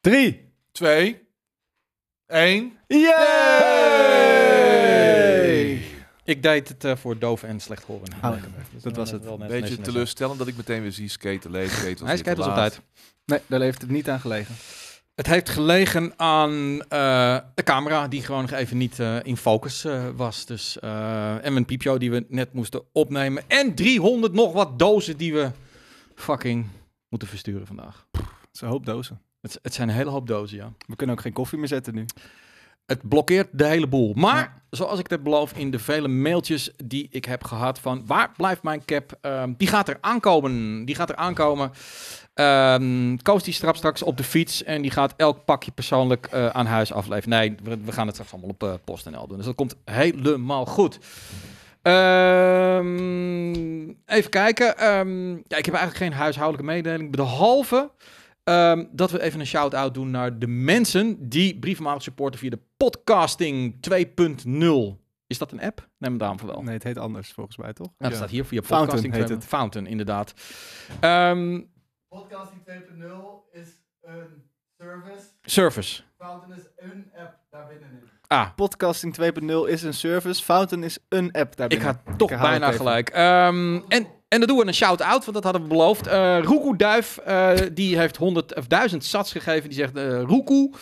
Drie. Twee. Eén. Yay! Ik deed het eh, voor doof en slechthoren. Oh, Dus dat was wel het. net- Beetje netjes, teleurstellend dat ik meteen weer zie skaten lezen. Skaten Hij weer kijkt dus op tijd. Nee, daar heeft het niet aan gelegen. Het heeft gelegen aan eh, de camera die gewoon nog even niet eh, in focus eh, was. Dus, eh, en mijn piepshow die we net moesten opnemen. En 300 nog wat dozen die we fucking moeten versturen vandaag. Het is een hoop dozen. Het, het zijn een hele hoop dozen, ja. We kunnen ook geen koffie meer zetten nu. Het blokkeert de hele boel. Maar, Ja. zoals ik het beloof in de vele mailtjes die ik heb gehad van... waar blijft mijn cap? Ehm, die gaat er aankomen. Die gaat er aankomen. Ehm Koos die strapt straks op de fiets en die gaat elk pakje persoonlijk eh, aan huis afleveren. Nee, we, we gaan het straks allemaal op eh, PostNL doen. Dus dat komt helemaal goed. Ehm, even kijken. Ja, ik heb eigenlijk geen huishoudelijke mededeling. Behalve ehm, dat we even een shout-out doen naar de mensen die brievenmalig supporten via de podcasting 2.0. Is dat een app? Neem het aan voor wel. Nee, het heet anders volgens mij, toch? Nou, dat Ja. staat hier via Fountain podcasting heet 2.0. het. Fountain, inderdaad. Ehm, Podcasting 2.0 is een service. service. Fountain is een app daar binnenin. Ah, Podcasting 2.0 is een service. Fountain is een app ik daarbinnen. had toch Ik herhaal bijna het even. gelijk. Ehm, en, en dan doen we een shout-out, want dat hadden we beloofd. Eh Roekoe Duif, eh, die heeft 100 of 1000 sats gegeven. Die zegt eh Roekoe,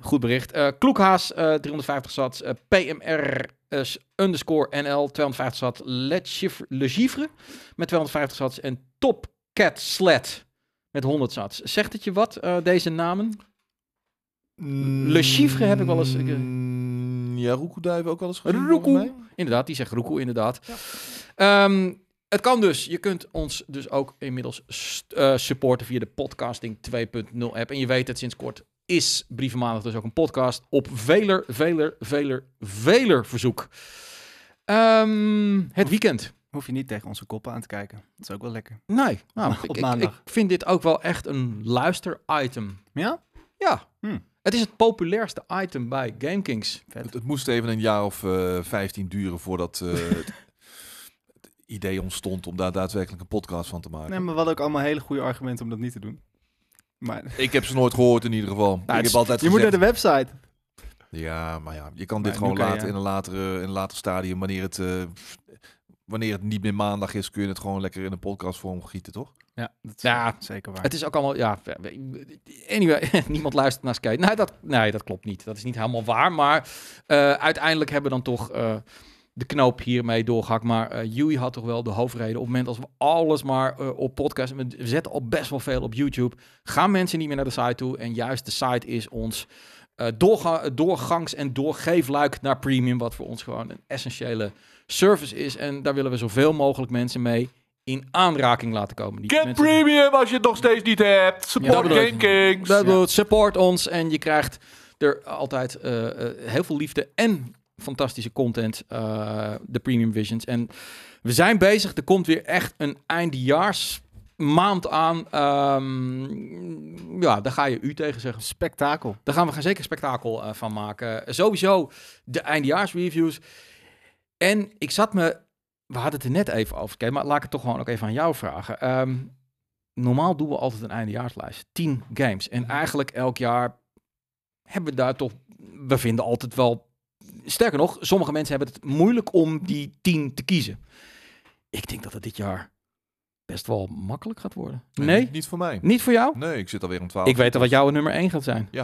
goed bericht. Kloekhaas, eh 350 sats. PMR underscore NL, 250 sats. Le Chiffre met 250 sats. En Top Cat Sled met 100 sats. Zegt het je wat, deze namen? Le Chiffre heb ik wel eens- Mm, Ja, Roekoeduif ook wel eens gezien. Roekoe. Inderdaad, die zegt Roekoe, inderdaad. Ehm, het kan dus. Je kunt ons dus ook inmiddels eh, supporten via de podcasting 2.0 app. En je weet het, sinds kort is Brievenmaandag dus ook een podcast op veler, veler, veler, veler verzoek. Ehm, het weekend. Hoef je niet tegen onze koppen aan te kijken. Dat is ook wel lekker. Nee, nou, Op ik, maandag. ik vind dit ook wel echt een luister-item. Ja? Ja, Hmm. het is het populairste item bij GameKings. Het, het moest even een jaar of eh 15 duren voordat eh, idee ontstond om daar daadwerkelijk een podcast van te maken. Nee, maar we hadden ook allemaal hele goede argumenten om dat niet te doen. Maar Ik heb ze nooit gehoord in ieder geval. ik het heb altijd je moet naar de website. Ja, maar ja, je kan dit gewoon later je- in een latere, in een later stadium, wanneer het, eh, wanneer het niet meer maandag is, kun je het gewoon lekker in een podcastvorm gieten, toch? Ja, dat is Ja, zeker waar. Het is ook allemaal, ja, anyway, niemand luistert naar Skate. Nee dat, nee, dat klopt niet. Dat is niet helemaal waar, maar eh, uiteindelijk hebben we dan toch eh, de knoop hiermee doorgehakt. Maar eh Yui had toch wel de hoofdreden. Op het moment als we alles maar eh, op podcast, we zetten al best wel veel op YouTube, gaan mensen niet meer naar de site toe. En juist de site is ons eh, doorga- doorgangs- en doorgeefluik naar premium, wat voor ons gewoon een essentiële service is. En daar willen we zoveel mogelijk mensen mee in aanraking laten komen. Die Get mensen- premium als je het nog steeds niet hebt. Support Ja, Game Kings. dat bedoelt, support ons en je krijgt er altijd heel veel liefde en fantastische content, eh, de Premium Visions. En we zijn bezig, er komt weer echt een eindejaars maand aan. Ehm, ja, daar ga je u tegen zeggen. Spektakel. Daar gaan we gaan zeker spektakel eh, van maken. Sowieso de eindejaarsreviews. En ik zat me... We hadden het er net even over, Kate, maar laat ik het toch gewoon ook even aan jou vragen. Ehm, normaal doen we altijd een eindejaarslijst. 10 games. En eigenlijk elk jaar hebben we daar toch... We vinden altijd wel... Sterker nog, sommige mensen hebben het moeilijk om die 10 te kiezen. Ik denk dat het dit jaar best wel makkelijk gaat worden. Nee? Niet voor mij. Niet voor jou? Nee, ik zit alweer om 12. Ik weet al wat jouw nummer 1 gaat zijn.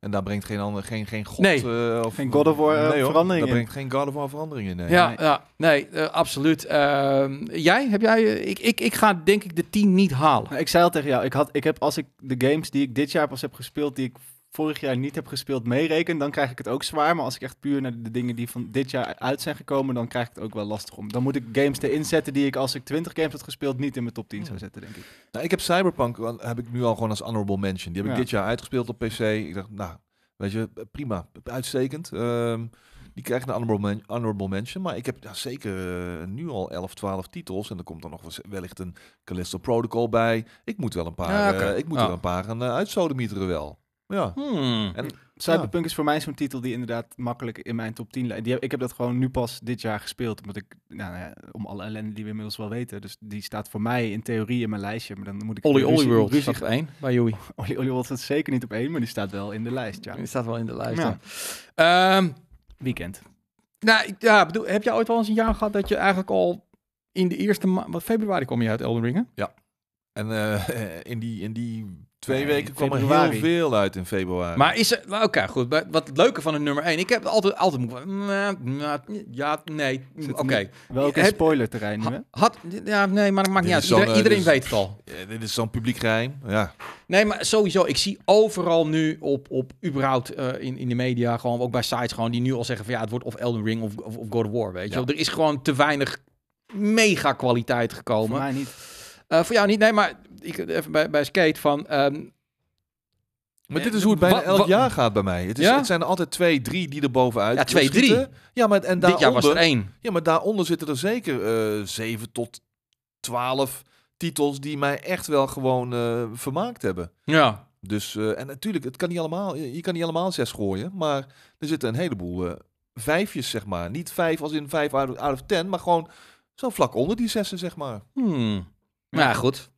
En daar brengt geen ander, geen, geen god... Nee. eh, of, Geen God of War, eh, nee, hoor, verandering Daar in. brengt geen God of War verandering in. Nee. Ja, Nee. ja nee, eh, absoluut. Ehm, jij, heb jij, eh, ik, ik, ik ga denk ik de 10 niet halen. Ik zei al tegen jou, ik, had, ik heb als ik de games die ik dit jaar pas heb gespeeld, die ik vorig jaar niet heb gespeeld, meereken, dan krijg ik het ook zwaar. Maar als ik echt puur naar de dingen die van dit jaar uit zijn gekomen, dan krijg ik het ook wel lastig om. Dan moet ik games erin zetten die ik als ik 20 games had gespeeld niet in mijn top 10 zou zetten, denk ik. Nou, ik heb Cyberpunk heb ik nu al gewoon als honorable mention. Die heb ik Ja. dit jaar uitgespeeld op PC. Ik dacht, nou, weet je, prima, uitstekend. Ehm, die krijgt een honorable, men- honorable mention. Maar ik heb ja, zeker eh, nu al 11, 12 titels. En er komt dan nog wel- wellicht een Callisto Protocol bij. Ik moet wel een paar, Ja, eh, ik moet er een paar gaan uh, uitsodemieteren wel. Ja. Hmm. En Cyberpunk is voor mij zo'n titel die inderdaad makkelijk in mijn top 10 lijkt. Ik heb dat gewoon nu pas dit jaar gespeeld, omdat ik, nou, nou ja, om alle ellende die we inmiddels wel weten. Dus die staat voor mij in theorie in mijn lijstje, maar dan moet ik Olly Olly World staat op één bij Joey. Olly Olly World staat zeker niet op één, maar die staat wel in de lijst, ja. Die staat wel in de lijst. Ja. ja. Ehm, Weekend. nou, ik- ja, bedoel, heb jij ooit wel eens een jaar gehad dat je eigenlijk al in de eerste maand... Wat februari kom je uit Elden Ring, hè? En eh, in, die, in die twee Nee, weken kwam er heel februari. veel uit in februari. Maar is er... nou, Oké, goed. Wat het leuke van een nummer 1... Ik heb altijd, altijd moeten... Ja, nee. Er Oké. nu Wel ook in Heb- spoilerterrein nu, Had, ja, nee, maar dat maakt niet uit. Iedereen, eh, iedereen is- weet het al. Ja, dit is zo'n publiek geheim. Ja. Nee, maar sowieso. Ik zie overal nu op, op überhaupt eh, in, in de media, gewoon ook bij sites, gewoon die nu al zeggen van ja, het wordt of Elden Ring of, of, of God of War, weet je Ja. wel. Er is gewoon te weinig mega kwaliteit Voor gekomen. mij niet. Eh, voor jou niet, nee, maar ik, even bij, bij Skate van... ehm, Maar Eh, dit is hoe het bijna elk wa- jaar gaat bij mij. Het, is, Ja? het zijn er altijd twee, drie die er bovenuit Ja, twee, drie. Ja, maar en dit jaar was er één. ja, maar daaronder zitten er zeker eh zeven tot twaalf titels die mij echt wel gewoon vermaakt hebben. Ja. Dus, en natuurlijk, het kan niet allemaal, je kan niet allemaal zes gooien, maar er zitten een heleboel vijfjes, zeg maar. Niet vijf als in vijf out of, out of ten, maar gewoon zo vlak onder die zessen, zeg maar. Hmm. Nou ja, goed.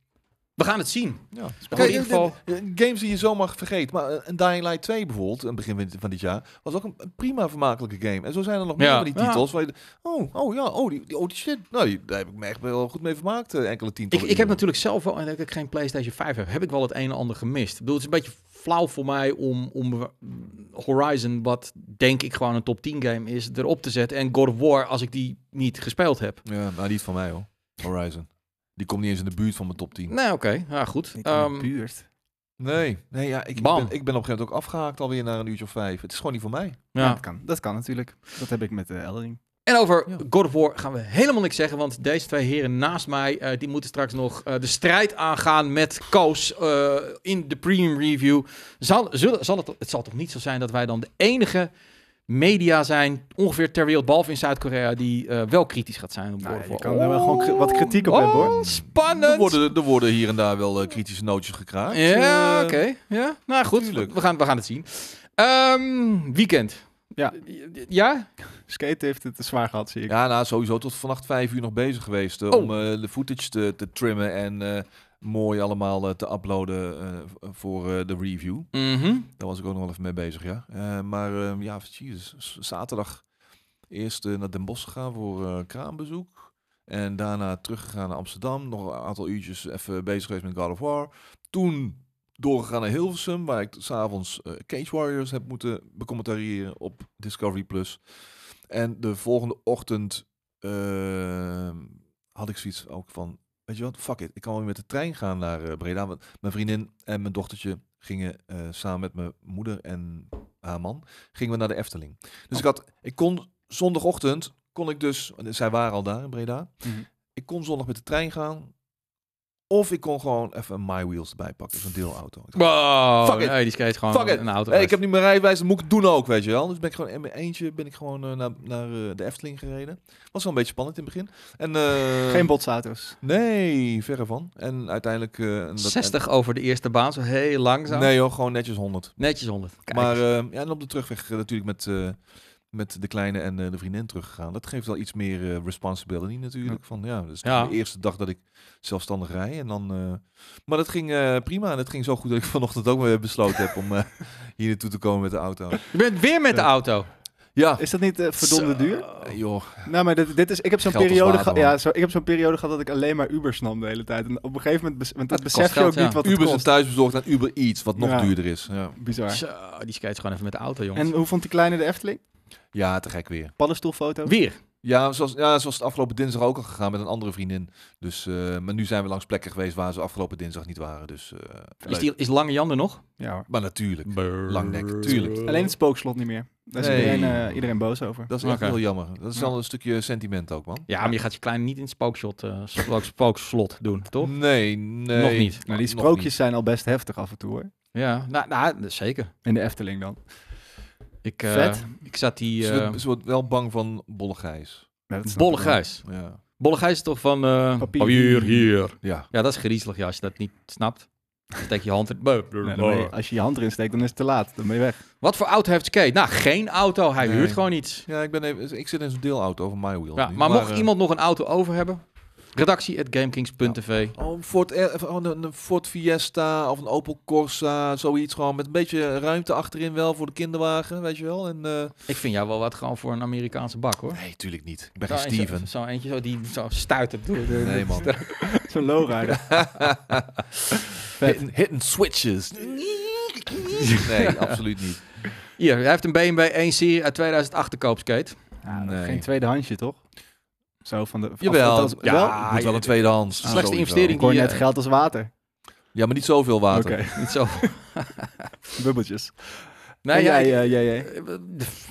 We gaan het zien. Ja. Maar Kijk, in ieder geval... Games die je zomaar vergeet. Maar eh, een Dying Light 2 bijvoorbeeld, aan het begin van- dit jaar, was ook een, een prima vermakelijke game. En zo zijn er nog meer Ja. van die Ja. titels. Waar je, oh, oh ja, oh die, die, oh die shit. Nou, die, daar heb ik me echt wel goed mee vermaakt, eh, enkele Ik, tientallen ik heb uren. natuurlijk zelf wel, en dat ik geen PlayStation 5 heb, heb ik wel het een en ander gemist. Ik bedoel, het is een beetje flauw voor mij om, om Horizon, wat denk ik gewoon een top 10 game is, erop te zetten. En God of War, als ik die niet gespeeld heb. Ja, nou niet van mij hoor. Horizon. Die komt niet eens in de buurt van mijn top 10. Nou, oké. Ja, goed. Niet in de Ehm, buurt. Nee, nee ja, ik, ik ben, ik ben op een gegeven moment ook afgehaakt alweer naar een uurtje of vijf. Het is gewoon niet voor mij. Ja, ja. dat kan. Dat kan natuurlijk. Dat heb ik met de Eldering. En over Ja. God of War gaan we helemaal niks zeggen, want deze twee heren naast mij, eh, die moeten straks nog eh, de strijd aangaan met Koos eh, in de premium review. Zal, zullen, zal het, het zal toch niet zo zijn dat wij dan de enige media zijn, ongeveer ter wereld, behalve in Zuid-Korea, die eh, wel kritisch gaat zijn op Nou, je kan er wel gewoon kri- wat kritiek op hebben, hoor. Oh, Spannend! Er worden, er worden hier en daar wel eh, kritische nootjes gekraakt. Ja, Eh, oké. Ja, nou goed, we gaan, we gaan het zien. Ehm, weekend. Ja. Ja? Skate heeft het te zwaar gehad, zie ik. Ja, nou sowieso tot vannacht vijf uur nog bezig geweest Oh. om eh, de footage te, te trimmen en eh, mooi allemaal eh, te uploaden eh, voor eh, de review. Mhm. Daar was ik ook nog wel even mee bezig, ja. Maar eh, ja, jezus, zaterdag eerst naar Den Bosch gegaan voor kraambezoek. En daarna teruggegaan naar Amsterdam. Nog een aantal uurtjes even bezig geweest met God of War. Toen doorgegaan naar Hilversum, waar ik s'avonds eh Cage Warriors heb moeten becommentariëren op Discovery+. Plus. En de volgende ochtend eh, had ik zoiets ook van, weet je wat, fuck it. Ik kan wel weer met de trein gaan naar eh, Breda. Want mijn vriendin en mijn dochtertje gingen eh, samen met mijn moeder en haar man, gingen we naar de Efteling. Dus ik had, ik kon zondagochtend, kon ik dus, zij waren al daar in Breda. Mhm. Ik kon zondag met de trein gaan. Of ik kon gewoon even My Wheels erbij pakken, zo'n deelauto. Wow, Fuck it. nee, die skate gewoon Fuck it. een auto. Hey, ik heb niet mijn rijbewijs, dat moet ik doen ook, weet je wel. Dus ben ik gewoon in mijn eentje ben ik gewoon eh, naar, naar eh, de Efteling gereden. Was wel een beetje spannend in het begin. En, eh, Geen botsauto's. Nee, verre van. En uiteindelijk... eh, en dat- 60 over de eerste baan, zo heel langzaam. nee joh, gewoon netjes 100. Netjes 100. Kijk. Maar ja, en op de terugweg natuurlijk met, eh, met de kleine en eh, de vriendin teruggegaan. Dat geeft wel iets meer eh, responsibility natuurlijk. Van, ja, dat is Ja. de eerste dag dat ik zelfstandig rij. En dan, eh, maar dat ging eh, prima. En het ging zo goed dat ik vanochtend ook weer besloten heb om eh, hier naartoe te komen met de auto. je bent weer met de auto. Ja, Is dat niet eh, verdomde duur? Joh. Nou, maar dit, dit is, ik heb zo'n periode, gehad. ja, zo, ik heb zo'n periode gehad dat ik alleen maar Ubers nam de hele tijd. En op een gegeven moment, bes want dat Dat besef je ook ja. niet wat het Uber is kost. thuisbezorgd en Uber Eats, wat nog Ja. duurder is. Ja. Bizar. Zo, die skate gewoon even met de auto, jongens. En hoe vond die kleine de Efteling? Ja, te gek weer. Paddenstoelfoto? Weer. Ja zoals, ja, zoals het afgelopen dinsdag ook al gegaan met een andere vriendin. Dus, eh, maar nu zijn we langs plekken geweest waar ze afgelopen dinsdag niet waren. Dus, eh, Is, die, is Lange Jan er nog? Ja hoor. Maar natuurlijk. Langnek, tuurlijk. Alleen het spookslot niet meer. Daar is Nee. iedereen, eh, iedereen boos over. Dat is echt Oké. heel jammer. Dat is Ja. wel een stukje sentiment ook, man. Ja, maar je gaat je kleine niet in het spookshot, eh, spook- spookslot doen, toch? Nee, nee. Nog niet. Nou, die sprookjes zijn al best heftig af en toe hoor. Ja, nou, nou zeker. In de Efteling dan. Ik, eh, Vet. ik zat die... Ze, eh wordt- ze wordt wel bang van bolle gijs. Ja, dat snap Bolle. Gijs. Ja. Bolle Gijs is toch van... eh, Papier. papier hier. ja. Ja, dat is griezelig, ja, als je dat niet snapt. Steek je hand in. Dan ben je- als je je hand erin steekt, dan is het te laat. Dan ben je weg. Wat voor auto heeft Skate? Nou, geen auto. Hij Nee. huurt gewoon iets. Ja, ik, ben even, ik zit in zo'n deelauto over My Wheel. Ja, maar mocht eh, iemand nog een auto over hebben, redactie at gamekings.tv. Oh, een Ford, oh, een, een Ford Fiesta of een Opel Corsa, zoiets gewoon met een beetje ruimte achterin wel voor de kinderwagen, weet je wel. En, eh, Ik vind jou wel wat gewoon voor een Amerikaanse bak hoor. nee, tuurlijk niet. Ik ben Zo geen Steven. Zo eentje zo, die zo door de... Nee, man. Zo'n lowrider. Hidden, hidden switches. nee, absoluut niet. Hier, hij heeft een BMW 1 serie uit 2008 te koop, Skate. Ja, Nee. Geen tweedehandsje, toch? Zo van de... Jawel, althans- ja, wel? moet wel een tweedehands. Slechtste sowieso. investering die, net eh, geld als water. Ja, maar niet zoveel water. Oké, Niet zo. bubbeltjes. Nee, ja, jij, eh, jij, jij? Eh,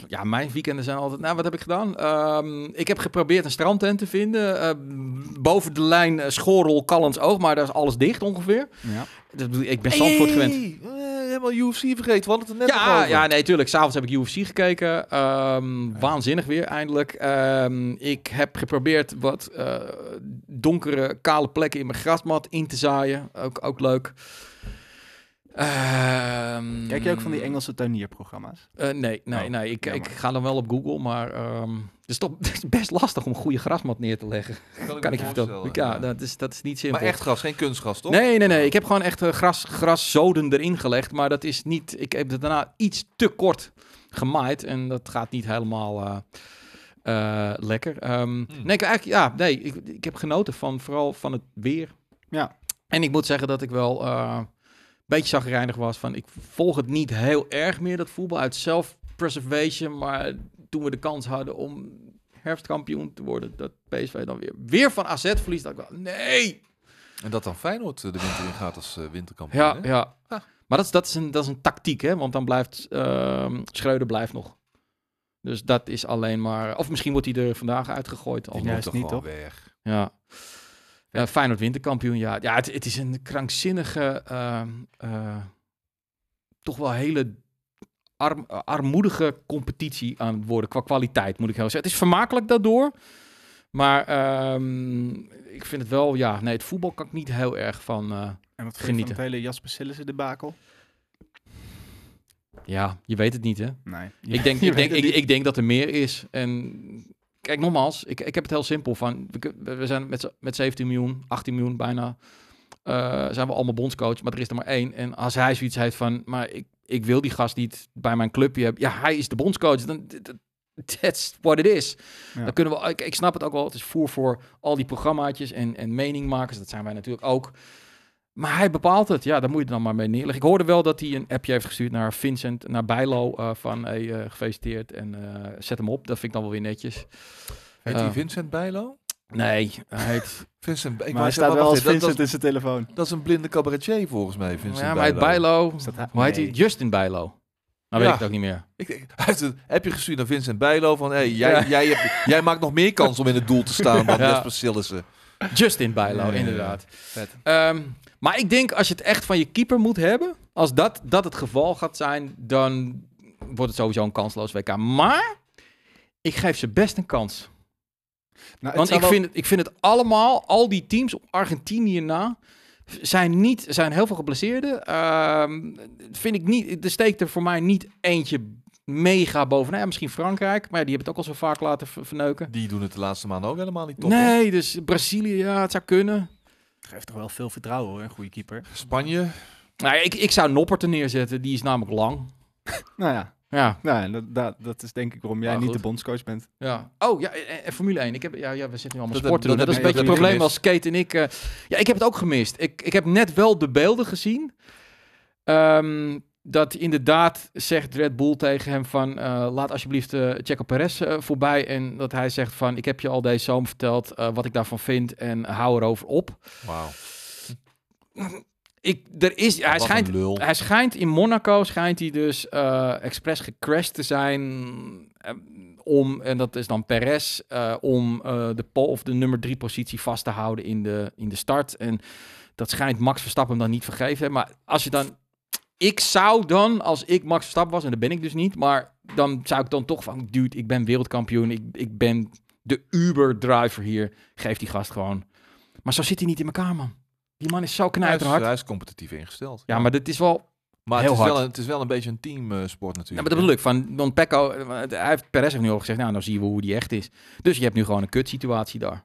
Ja, mijn weekenden zijn altijd... Nou, wat heb ik gedaan? Ehm, ik heb geprobeerd een strandtent te vinden. eh, boven de lijn uh, Schorel, Callens Oog, maar daar is alles dicht ongeveer. Ja. Ik ben Zandvoort gewend. Hey, eh, helemaal UFC vergeten. We hadden het net Ja, over. ja, nee, tuurlijk. S'avonds heb ik UFC gekeken. Ehm, Waanzinnig weer, eindelijk. Ehm, ik heb geprobeerd wat eh, donkere, kale plekken in mijn grasmat in te zaaien. Ook, ook leuk. Ehm, Kijk je ook van die Engelse tuinierprogramma's? Eh, nee, nee, Oh, nee. Ik, jammer. ik ga dan wel op Google, maar ehm, het, is toch, het is best lastig om een goede grasmat neer te leggen. Kan, ik je vertellen. Ja, dat is, dat is niet simpel. Maar echt gras, geen kunstgras, toch? Nee, nee, nee. Ik heb gewoon echt eh, gras, graszoden erin gelegd. Maar dat is niet... Ik heb het daarna iets te kort gemaaid. En dat gaat niet helemaal eh, eh, lekker. Ehm, Nee, ik, eigenlijk, ja, nee. Ik, ik heb genoten van vooral van het weer. Ja. En ik moet zeggen dat ik wel eh, een beetje zagrijnig was. Van, ik volg het niet heel erg meer, dat voetbal. Uit self-preservation. Maar toen we de kans hadden om herfstkampioen te worden... dat PSV dan weer, weer van AZ verliest. Dat ik wel, nee! En dat dan Feyenoord eh, de winter in gaat als eh, winterkampioen. Ja, hè? ja. Ah. Maar dat is, dat, is een, dat is een tactiek, hè? Want dan blijft ehm Schreuder blijft nog. Dus dat is alleen maar... Of misschien wordt hij er vandaag uitgegooid. Al. Ja, moet is toch niet, toch? weg. Ja. ja. Feyenoord winterkampioen, ja. Ja, het, het is een krankzinnige... ehm, eh, toch wel hele arm, eh, armoedige competitie aan het worden. Qua kwaliteit, moet ik heel zeggen. Het is vermakelijk daardoor. Maar ehm, ik vind het wel... Ja, nee, het voetbal kan ik niet heel erg van... eh, En wat je van Genieten. het hele Jasper Sillissen debakel? ja, je weet het niet, hè? Nee. Ik denk, ik, denk, ik, ik denk dat er meer is. En kijk, nogmaals, ik, ik heb het heel simpel van. We, we zijn met, met 17 miljoen, 18 miljoen bijna. eh, zijn we allemaal bondscoach, maar er is er maar één. En als hij zoiets heeft van, maar ik, ik wil die gast niet bij mijn clubje hebben. Ja, hij is de bondscoach. Dan, that's what it is. Ja. Dan kunnen we, ik, ik snap het ook wel. Het is voer voor al die programmaatjes en, en meningmakers. Dat zijn wij natuurlijk ook. Maar hij bepaalt het. Ja, daar moet je dan maar mee neerleggen. Ik hoorde wel dat hij een appje heeft gestuurd naar Vincent, naar Bijlo. eh, van hey, eh, gefeliciteerd en eh, zet hem op. Dat vind ik dan wel weer netjes. Heet die Vincent Bijlo? Nee, hij heet, Vincent, ik Maar hij staat wel als even, dat- Vincent in zijn telefoon. Dat, is een blinde cabaretier volgens mij, Vincent ja, maar hij heet Bijlo. Is dat hij? Hoe heet hij? Nee. Justin Bijlo. Nou weet Ja. ik het ook niet meer. Ik, een appje gestuurd naar Vincent Bijlo van... Hey, jij, Ja. jij, hebt- jij maakt nog meer kans om in het doel te staan dan Ja. Jesper Sillissen. Justin Bijlo, inderdaad. Vet. Ehm, maar ik denk als je het echt van je keeper moet hebben, als dat, dat het geval gaat zijn, dan wordt het sowieso een kansloos WK. Maar ik geef ze best een kans. Nou, Want ik wel- vind, het, ik vind het allemaal, al die teams op Argentinië na, zijn niet, zijn heel veel geblesseerden. Ehm, vind ik niet, er steekt er voor mij niet eentje mega bovenaan. Ja, misschien Frankrijk, maar ja, die hebben het ook al zo vaak laten ver- verneuken. Die doen het de laatste maanden ook helemaal niet top. hoor. nee, dus Brazilië, ja, het zou kunnen. geeft toch wel veel vertrouwen hoor, een goede keeper. Spanje, Nou, ja, ik, ik zou Noppert er neerzetten, die is namelijk lang. Nou ja, Ja, nou, dat, dat, dat is denk ik waarom jij niet de bondscoach bent. Ja. Oh, ja, en, en Formule 1. Ik heb, ja, ja, we zitten nu allemaal Dat sport te doen. heb- Dat, dat is een beetje het probleem als Kate en ik... eh, ja, ik heb het ook gemist. Ik, ik heb net wel de beelden gezien. Ehm, dat inderdaad zegt Red Bull tegen hem van... eh, laat alsjeblieft eh Checo Perez eh, voorbij. En dat hij zegt van... Ik heb je al deze zomer verteld eh, wat ik daarvan vind. En hou erover op. wauw. Ik, er is, hij, Wat schijnt, hij schijnt in Monaco schijnt hij dus eh expres gecrashed te zijn eh, om en dat is dan Perez eh, om eh, de pole of de nummer drie positie vast te houden in de in de start. En dat schijnt Max Verstappen dan niet vergeven maar als je dan ik zou dan als ik Max Verstappen was en dat ben ik dus niet maar dan zou ik dan toch van dude ik ben wereldkampioen ik, ik ben de Uber driver hier geef die gast gewoon. Maar zo zit hij niet in elkaar man Die man is zo Hij is, knijterhard. hij is competitief ingesteld. Ja, maar dit is wel... Maar heel het, is wel hard. een, het is wel een beetje een teamsport Ja, natuurlijk. maar dat bedoel ik. Van, want Pecco, hij heeft, Perez heeft nu al gezegd, nou, dan zien we hoe die echt is. Dus je hebt nu gewoon een kutsituatie daar.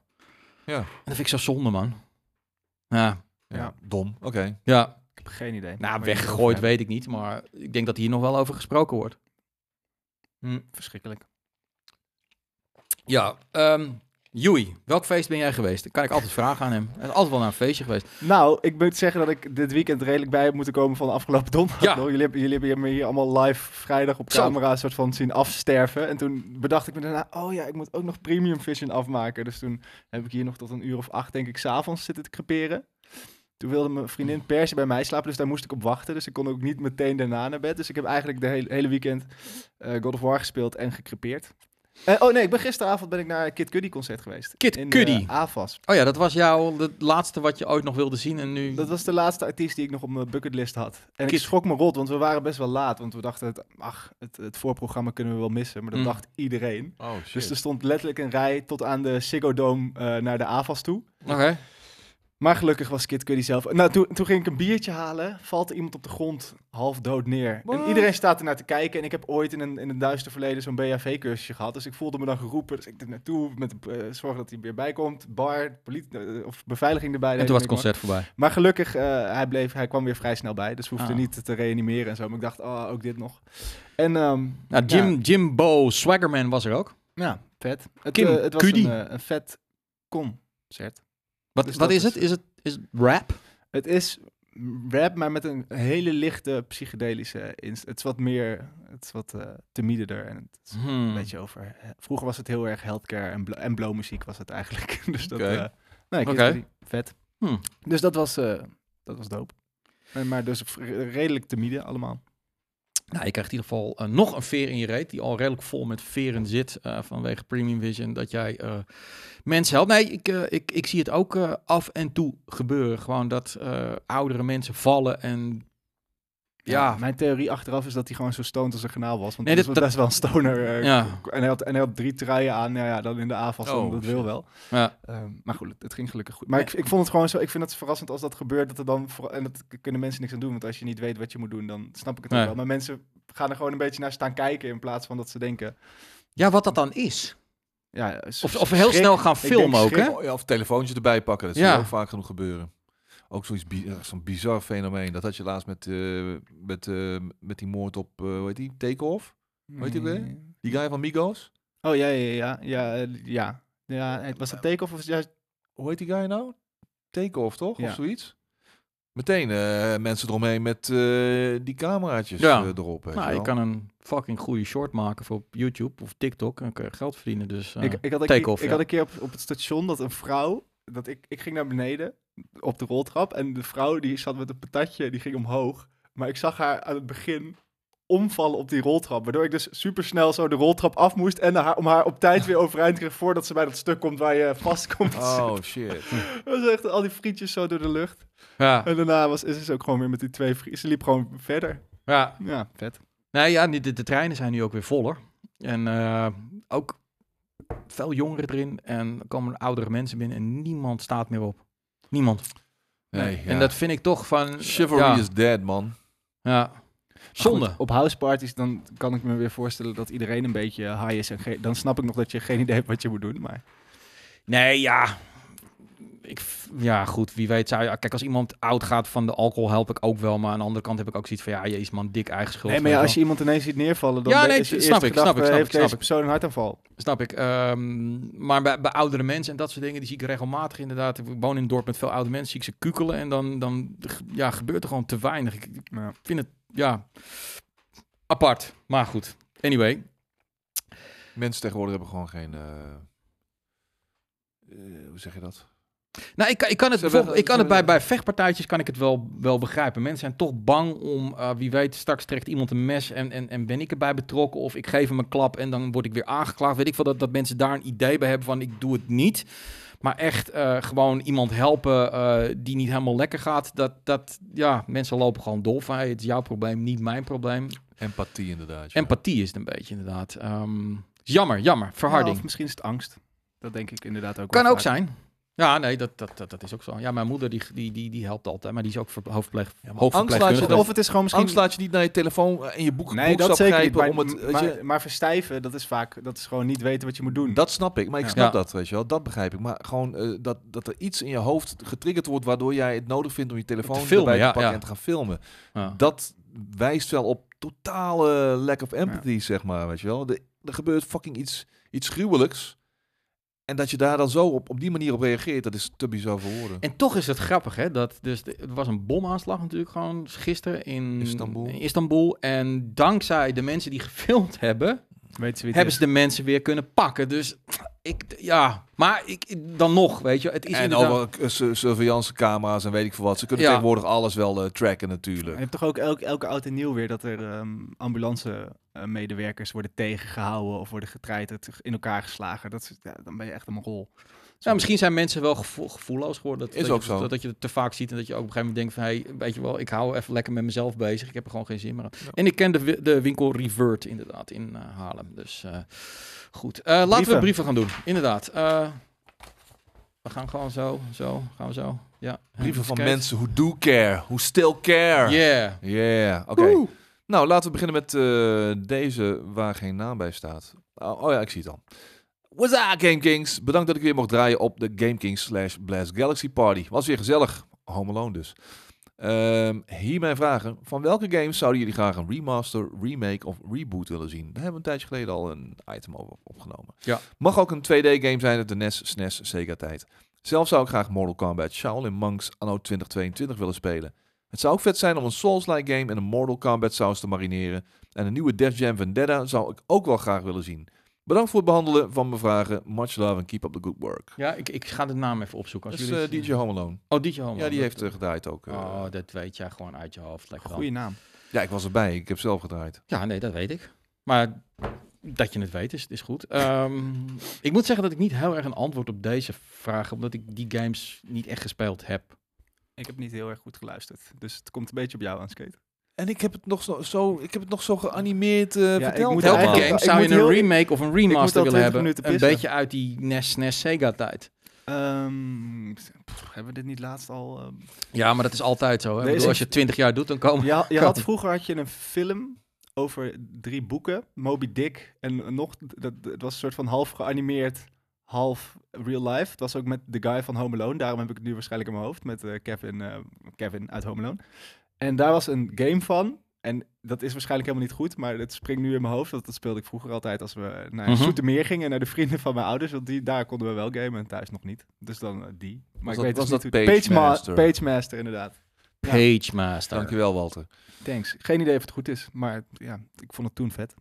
Ja. En dat vind ik zo zonde, man. Ja, Ja, Ja. Dom, oké. ja. Ik heb geen idee. nou, weggegooid weet ik niet, maar ik denk dat hier nog wel over gesproken wordt. Hm. Verschrikkelijk. Ja, ehm Joey, welk feest ben jij geweest? Dan kan ik altijd vragen aan hem. Hij is altijd wel naar een feestje geweest. Nou, ik moet zeggen dat ik dit weekend redelijk bij heb moeten komen van de afgelopen donderdag. Ja. Jullie, hebben, jullie hebben me hier allemaal live vrijdag op camera een soort van zien afsterven. En toen bedacht ik me daarna, oh ja, ik moet ook nog Premium Vision afmaken. Dus toen heb ik hier nog tot een uur of acht, denk ik, s'avonds zitten te creperen. Toen wilde mijn vriendin per se bij mij slapen, dus daar moest ik op wachten. Dus ik kon ook niet meteen daarna naar bed. Dus ik heb eigenlijk de hele, hele weekend eh, God of War gespeeld en gecrepeerd. Eh, oh nee, ik ben gisteravond ben ik naar een Kid Cudi concert geweest. Kid in, Cudi. eh, AFAS. Oh ja, dat was jouw het laatste wat je ooit nog wilde zien en nu... Dat was de laatste artiest die ik nog op mijn bucketlist had. En Kid- ik schrok me rot, want we waren best wel laat. Want we dachten, het, ach, het, het voorprogramma kunnen we wel missen. Maar dat Mm. dacht iedereen. Oh shit. Dus er stond letterlijk een rij tot aan de Ziggo Dome eh, naar de AFAS toe. Oké. Maar gelukkig was Kid Cudi zelf... Nou, toen, toen ging ik een biertje halen, valt iemand op de grond half dood neer. What? En iedereen staat er naar te kijken. En ik heb ooit in een, in een duister verleden zo'n BHV-cursusje gehad. Dus ik voelde me dan geroepen. Dus ik er naartoe, met eh zorgen dat hij weer bij komt. Bar, politie, eh, of beveiliging erbij. En toen was het concert voorbij. maar gelukkig, eh, hij, bleef, hij kwam weer vrij snel bij. Dus we hoefden Ah. niet te reanimeren en zo. Maar ik dacht, oh, ook dit nog. En ehm, Nou, Jim, Ja. Jimbo Swaggerman was er ook. ja, vet. Het, Kim het was Cudi. een, een vet concert. Wat, Dus wat is is- het? Is het is het rap? Het is rap, maar met een hele lichte psychedelische inst. Het is wat meer, het is wat timider en het is Hmm. een beetje over. eh, Vroeger was het heel erg healthcare en, blo en blow muziek was het eigenlijk. dus dat, Oké. eh, nee, vet. Hmm. Dus dat was, eh, dat was dope. Maar, maar dus redelijk timide allemaal. Nou, je krijgt in ieder geval eh, nog een veer in je reet, die al redelijk vol met veren zit eh, vanwege Premium Vision, dat jij eh, mensen helpt. Nee, ik, ik, ik zie het ook af en toe gebeuren. Gewoon dat oudere mensen vallen en ja, Mijn theorie achteraf is dat hij gewoon zo stoned als een kanaal was. Want Nee, dat was best wel een stoner. eh, Ja. En, hij had, en hij had drie truien aan. Nou ja, dan in de avond, Oh, dat wil wel. ja. Ehm, maar goed, het ging gelukkig goed. Maar ik, ik vond het gewoon zo... Ik vind het verrassend als dat gebeurt. Dat er dan... voor- En dat kunnen mensen niks aan doen. Want als je niet weet wat je moet doen, dan snap ik het wel. Maar mensen gaan er gewoon een beetje naar staan kijken... in plaats van dat ze denken... ja, wat dat dan is. Ja, Of, of heel snel gaan filmen ook, hè? ja, of telefoontje erbij pakken. Dat zie Ja. je ook vaak genoeg gebeuren. Ook zoiets eh, zo'n bizar fenomeen. Dat had je laatst met, eh, met, eh, met die moord op, eh hoe heet die? Takeoff? Hoe heet die weer? Nee. Die guy van Migos? Oh, ja, ja, ja. Ja, ja. ja het was dat take-off of juist... Hoe heet die guy nou? Takeoff, toch? Ja. Of zoiets? Meteen eh, mensen eromheen met eh, die cameraatjes Ja. erop. Nou, je je kan een fucking goede short maken voor op YouTube of TikTok en dan kun je geld verdienen. Dus eh, ik, ik, had een take keer, off, ik ja. had een keer op, op het station dat een vrouw... Dat ik, ik ging naar beneden op de roltrap. En de vrouw die zat met een patatje, die ging omhoog. Maar ik zag haar aan het begin omvallen op die roltrap. Waardoor ik dus super snel zo de roltrap af moest. En haar, om haar op tijd weer overeind te krijgen voordat ze bij dat stuk komt waar je vast komt. Oh shit. Dat was echt al die frietjes zo door de lucht. ja, En daarna was, is ze ook gewoon weer met die twee frietjes. Ze liep gewoon verder. ja. Ja, vet. Nee, ja, de, de, de treinen zijn nu ook weer voller. En eh, ook veel jongeren erin. En er komen oudere mensen binnen en niemand staat meer op. Niemand. Nee, En ja. dat vind ik toch van... Chivalry ja, is dead, man. ja. Zonde. Goed, op houseparties dan kan ik me weer voorstellen dat iedereen een beetje high is. En dan snap ik nog dat je geen idee hebt wat je moet doen. Maar Nee, ja. Ik, ja, goed, wie weet. Zou, je- kijk, als iemand oud gaat van de alcohol, help ik ook wel. Maar aan de andere kant heb ik ook zoiets van, ja, jezus man, dik eigen schuld. Nee, maar ja, als je iemand ineens ziet neervallen, dan Ja, nee, is snap ik, snap ik, snap heeft ik, snap deze ik. persoon een hartaanval? Snap ik. Ehm, maar bij, bij oudere mensen en dat soort dingen, die zie ik regelmatig inderdaad. Ik woon in een dorp met veel oude mensen, zie ik ze kukelen. En dan, dan ja, gebeurt er gewoon te weinig. Ik, ik Ja. vind het, ja, apart. Maar goed, anyway. Mensen tegenwoordig hebben gewoon geen... eh, eh, hoe zeg je dat? Nou, ik, kan- ik kan het, bijvoorbeeld, ik kan het bij, bij vechtpartijtjes kan ik het wel, wel begrijpen. Mensen zijn toch bang om, eh, wie weet, straks trekt iemand een mes en, en, en ben ik erbij betrokken. Of ik geef hem een klap en dan word ik weer aangeklaagd. Weet ik veel, dat, dat mensen daar een idee bij hebben van ik doe het niet. Maar echt eh, gewoon iemand helpen eh, die niet helemaal lekker gaat. Dat, dat, ja, mensen lopen gewoon dol van, hey, het is jouw probleem, niet mijn probleem. Empathie inderdaad. ja. Empathie is het een beetje inderdaad. Ehm, jammer, jammer, Ja, verharding. of misschien is het angst. Dat denk ik inderdaad ook kan wel ook vaak. zijn. Ja, nee, dat, dat, dat, dat is ook zo. Ja, mijn moeder die, die, die, die helpt altijd, maar die is ook hoofdpleeg, Ja, hoofdverpleegkundige. laat je Of het is gewoon misschien... Angst laat je niet naar je telefoon en je boek, Nee, dat zeker niet. grijpen Maar, om het... maar, je, maar verstijven, dat is vaak... Dat is gewoon niet weten wat je moet doen. Dat snap ik, maar ik snap Ja. dat, weet je wel. Dat begrijp ik. Maar gewoon eh, dat, dat er iets in je hoofd getriggerd wordt... waardoor jij het nodig vindt om je telefoon Te filmen, erbij te pakken ja. en te gaan filmen. Ja. Dat wijst wel op totale lack of empathy, zeg maar, weet je wel. De- er gebeurt fucking iets, iets gruwelijks. En dat je daar dan zo op, op die manier op reageert, dat is te bizar voor woorden. En toch is het grappig, hè? Dat dus de- er was een bomaanslag natuurlijk gewoon gisteren in Istanbul. in Istanbul. En dankzij de mensen die gefilmd hebben, Weet ze wie het hebben is. ze de mensen weer kunnen pakken. Dus ik, ja, maar ik, dan nog, weet je, het is en inderdaad... over su- surveillancecamera's en weet ik veel wat. Ze kunnen Ja. tegenwoordig alles wel eh, tracken Je natuurlijk. hebt toch ook elk, elke oud en nieuw weer dat er ehm ambulance-medewerkers worden tegengehouden of worden getreiterd, in elkaar geslagen. Dat is, ja, dan ben je echt een rol. Ja, misschien zijn mensen wel gevoel, gevoelloos geworden. Dat, Is dat ook je, zo. Dat, dat je het te vaak ziet en dat je ook op een gegeven moment denkt van... Hey, weet je wel, ik hou even lekker met mezelf bezig. Ik heb er gewoon geen zin meer aan. Ja. En ik ken de, de winkel Revert inderdaad in eh, Haarlem. Dus eh, goed. Eh, laten we Brieven. gaan doen. Inderdaad. We gaan gewoon zo, zo, gaan we zo. Ja. Brieven van mensen who do care, who still care. Yeah. Yeah, oké. Nou, laten we beginnen met deze waar geen naam bij staat. Oh, oh ja, ik zie het al. What's up, Game Kings? Bedankt dat ik weer mocht draaien op de Game Kings slash Blast Galaxy Party. Was weer gezellig. Home Alone dus. Ehm, hier mijn vragen. Van welke games zouden jullie graag een remaster, remake of reboot willen zien? Daar hebben we een tijdje geleden al een item over opgenomen. Ja. Mag ook een 2D-game zijn uit de NES, SNES, Sega-tijd. Zelf zou ik graag Mortal Kombat Shaolin Monks anno 2022 willen spelen. Het zou ook vet zijn om een Souls-like game en een Mortal Kombat saus te marineren. En een nieuwe Def Jam Vendetta zou ik ook wel graag willen zien. Bedankt voor het behandelen van mijn vragen. Much love and keep up the good work. Ja, ik, ik ga de naam even opzoeken. Dat Als is jullie eh, DJ Home Alone. Oh, DJ Home. Ja, die heeft eh, gedraaid ook. eh. Oh, dat weet jij gewoon uit je hoofd. Lekker dan. Goeie naam. Ja, ik was erbij. Ik heb zelf gedraaid. Ja, nee, dat weet ik. Maar dat je het weet is, is goed. Ehm, ik moet zeggen dat ik niet heel erg een antwoord op deze vraag heb, omdat ik die games niet echt gespeeld heb. Ik heb niet heel erg goed geluisterd. Dus het komt een beetje op jou aan, Skate. En ik heb het nog zo, zo, ik heb het nog zo geanimeerd eh ik verteld. moet allemaal. games ik zou je een heel- remake of een remaster willen 20 hebben? Een beetje uit die E NES, SNES, Sega-tijd. Ehm, pff, hebben we dit niet laatst al... ehm, Ja, maar dat is altijd zo. Hè? Ik bedoel, als je 20 jaar doet, dan komen... Ja, je had, vroeger had je een film over drie boeken. Moby Dick en nog... Dat, het was een soort van half geanimeerd, half real life. Het was ook met de guy van Home Alone. Daarom heb ik het nu waarschijnlijk in mijn hoofd. Met eh, Kevin, eh, Kevin uit Home Alone. En daar was een game van. En dat is waarschijnlijk helemaal niet goed, maar het springt nu in mijn hoofd. Dat, dat speelde ik vroeger altijd als we naar Mhm. Zoetermeer gingen, naar de vrienden van mijn ouders. Want die, daar konden we wel gamen en thuis nog niet. Dus dan eh, die. Maar Was ik dat- weet was dus dat niet hoe- Page Ma- Master? Page Master, inderdaad. Page Master. Dankjewel, Walter. Thanks. Geen idee of het goed is, maar ja, ik vond het toen vet.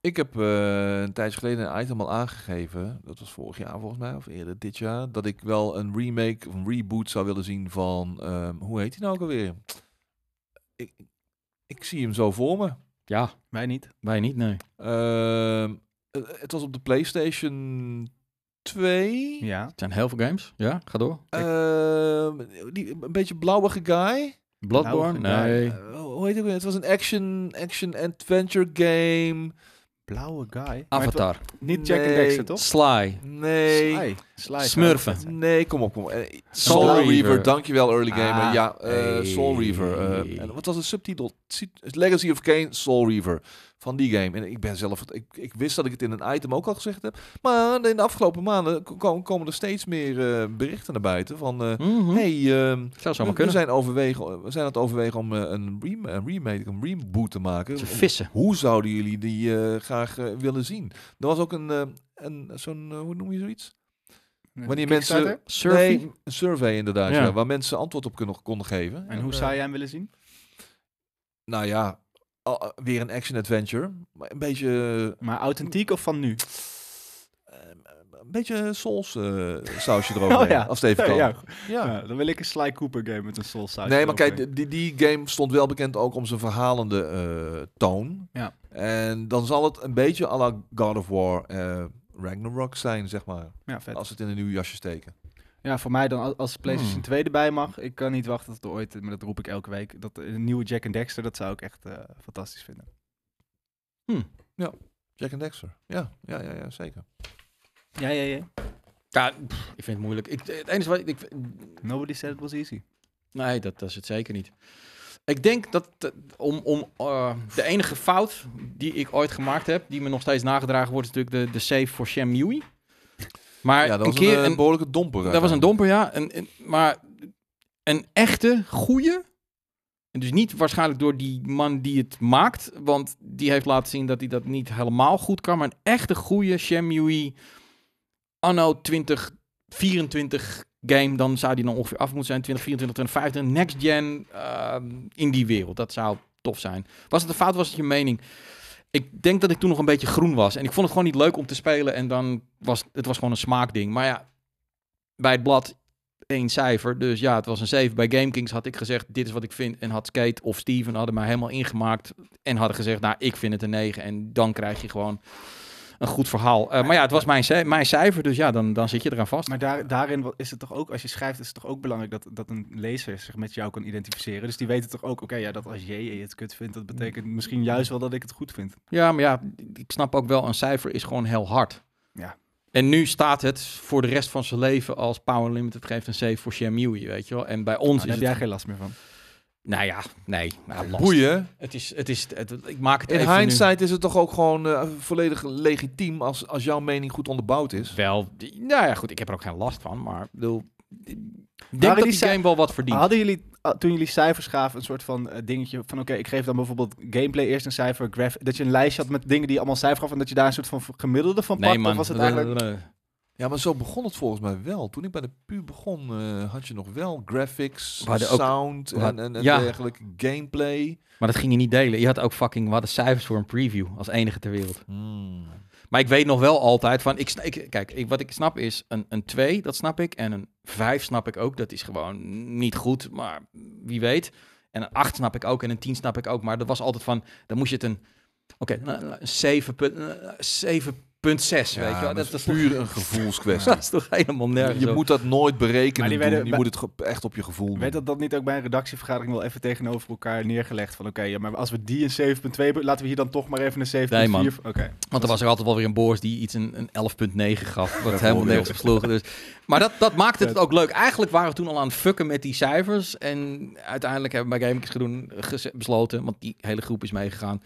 Ik heb eh, een tijdje geleden een item al aangegeven. Dat was vorig jaar volgens mij, of eerder dit jaar. Dat ik wel een remake of een reboot zou willen zien van... ehm, hoe heet hij nou ook alweer? Ik, ik zie hem zo voor me. Ja, Wij niet. wij niet, nee. Ehm, eh, het was op de PlayStation 2. Ja. Het zijn heel veel games. Ja, ga door. Ehm, die, een beetje blauwige guy. Bloodborne? Nee. Eh, hoe heet het? Het was een action, action adventure game. Blauwe guy. Avatar. Niet Jack and Nee. Dexter, toch? Sly. Nee. Sly. Sly. Smurfen. Nee, kom op, kom op. Eh, Soul Soul, Reaver. Reaver. dankjewel Early Gamer. Ah, ja, eh, Soul. Reaver. eh, en wat was de subtitel? Legacy of Kane, Soul Reaver. Van die game. En ik ben zelf, ik, ik wist dat ik het in een item ook al gezegd heb. Maar in de afgelopen maanden ko- komen er steeds meer eh, berichten naar buiten. Van, eh, Mhm. hey, ehm, Zou we, we kunnen. zijn overwegen, we zijn aan het overwegen om eh, een, rem een remake, een reboot te maken. Vissen. Hoe zouden jullie die eh, graag eh, willen zien? Er was ook een, eh, een zo'n, eh, hoe noem je zoiets? Wanneer mensen... Nee, een survey inderdaad, Ja. ja. waar mensen antwoord op kunnen, konden geven. En hoe eh, zou jij hem willen zien? Nou ja, weer een action-adventure. Maar een beetje... Maar authentiek of van nu? eh, een beetje Souls eh sausje erover. Oh ja. Als het even kan. Ja, Ja. ja, dan wil ik een Sly Cooper game met een Soul Sausage. Nee, maar kijk, eroverheen. die, die game stond wel bekend ook om zijn verhalende eh, toon. Ja. En dan zal het een beetje à la God of War Ragnarok zijn, zeg maar. Ja, vet. Als het in een nieuw jasje steken. Ja, voor mij dan al- als PlayStation Hmm. 2 erbij mag. Ik kan niet wachten tot er ooit, maar dat roep ik elke week. Dat een nieuwe Jack and Dexter, dat zou ik echt eh, fantastisch vinden. Jack and Dexter. Ja, ja, ja, ja zeker. Ja, ja, ja. Ja, pff, ik vind het moeilijk. Ik, het enige wat ik, ik Nobody said it was easy. Nee, dat, dat is het zeker niet. Ik denk dat om, om eh, de enige fout die ik ooit gemaakt heb, die me nog steeds nagedragen wordt, is natuurlijk de, de save voor Shenmue. Maar ja, dat een was keer een, eh, een, behoorlijke domper. dat was een domper, ja. Een, een- maar een echte goeie. En dus niet waarschijnlijk door die man die het maakt, want die heeft laten zien dat hij dat niet helemaal goed kan. Maar een echte goeie Shenmue anno 2024 game, dan zou die dan ongeveer af moeten zijn. 2024, 2025, next gen ehm, in die wereld. Dat zou tof zijn. Was het een fout, was het je mening? Ik denk dat ik toen nog een beetje groen was. En ik vond het gewoon niet leuk om te spelen. En dan was het was gewoon een smaakding. Maar ja, bij het blad één cijfer. Dus ja, het was een 7. Bij GameKings had ik gezegd, dit is wat ik vind. En had Skate of Steven hadden mij helemaal ingemaakt. En hadden gezegd, nou, ik vind het een 9. En dan krijg je gewoon een goed verhaal. Eh, maar ja, het was mijn, mijn cijfer. Dus ja, dan, dan zit je eraan vast. Maar daar, daarin is het toch ook, als je schrijft, is het toch ook belangrijk dat, dat een lezer zich met jou kan identificeren. Dus die weten toch ook, oké, ja, dat als jij het kut vindt, dat betekent misschien juist wel dat ik het goed vind. Ja, maar ja, ik snap ook wel, een cijfer is gewoon heel hard. Ja. En nu staat het voor de rest van zijn leven als Power Limited geeft een 7 voor Shenmue, weet je wel. En bij ons Nou, is daar heb het... jij geen last meer van. Nou ja, nee. Nou. Boeien. Het is, het is, het, ik maak het In even nu- hindsight is het toch ook gewoon eh, volledig legitiem als, als jouw mening goed onderbouwd is. Wel, die- nou ja, goed, ik heb er ook geen last van, maar ik bedoel, ik denk dat die game wel wat verdient. Hadden jullie, ah, toen jullie cijfers gaven, een soort van eh, dingetje van, oké, ik geef dan bijvoorbeeld gameplay eerst een cijfer, graph, dat je een lijstje had met dingen die je allemaal cijfer gaf en dat je daar een soort van gemiddelde van nee pakt? man, Of was het eigenlijk... Ja, maar zo begon het volgens mij wel. Toen ik bij de pu begon, eh, had je nog wel graphics, We hadden ook- sound en, en, en ja. dergelijke gameplay. maar dat ging je niet delen. Je had ook fucking, we hadden cijfers voor een preview als enige ter wereld. Hmm. Maar ik weet nog wel altijd van, ik, kijk, ik, wat ik snap is een, een 2, dat snap ik. En een 5 snap ik ook, dat is gewoon niet goed, maar wie weet. En een 8 snap ik ook en een 10 snap ik ook. Maar dat was altijd van, dan moest je het een, oké, een 7 punt- eh, 7,6, weet je wel. Dat, dat, is puur toch, een gevoelskwestie. dat is toch helemaal nergens Je op. moet dat nooit berekenen Maar werden Je bij- moet het echt op je gevoel doen. Werd dat, dat niet ook bij een redactievergadering wel even tegenover elkaar neergelegd? Van oké, ja, maar als we die een 7.2 hebben, laten we hier dan toch maar even een 7.4. Nee, man. Oké. Want er was er altijd wel weer een Boors die iets een, een 11.9 gaf. Wat helemaal nergens op sloeg. Dus. Maar dat, dat maakte het ook leuk. Eigenlijk waren we toen al aan het fucken met die cijfers. En uiteindelijk hebben we bij GameKings besloten, want die hele groep is meegegaan.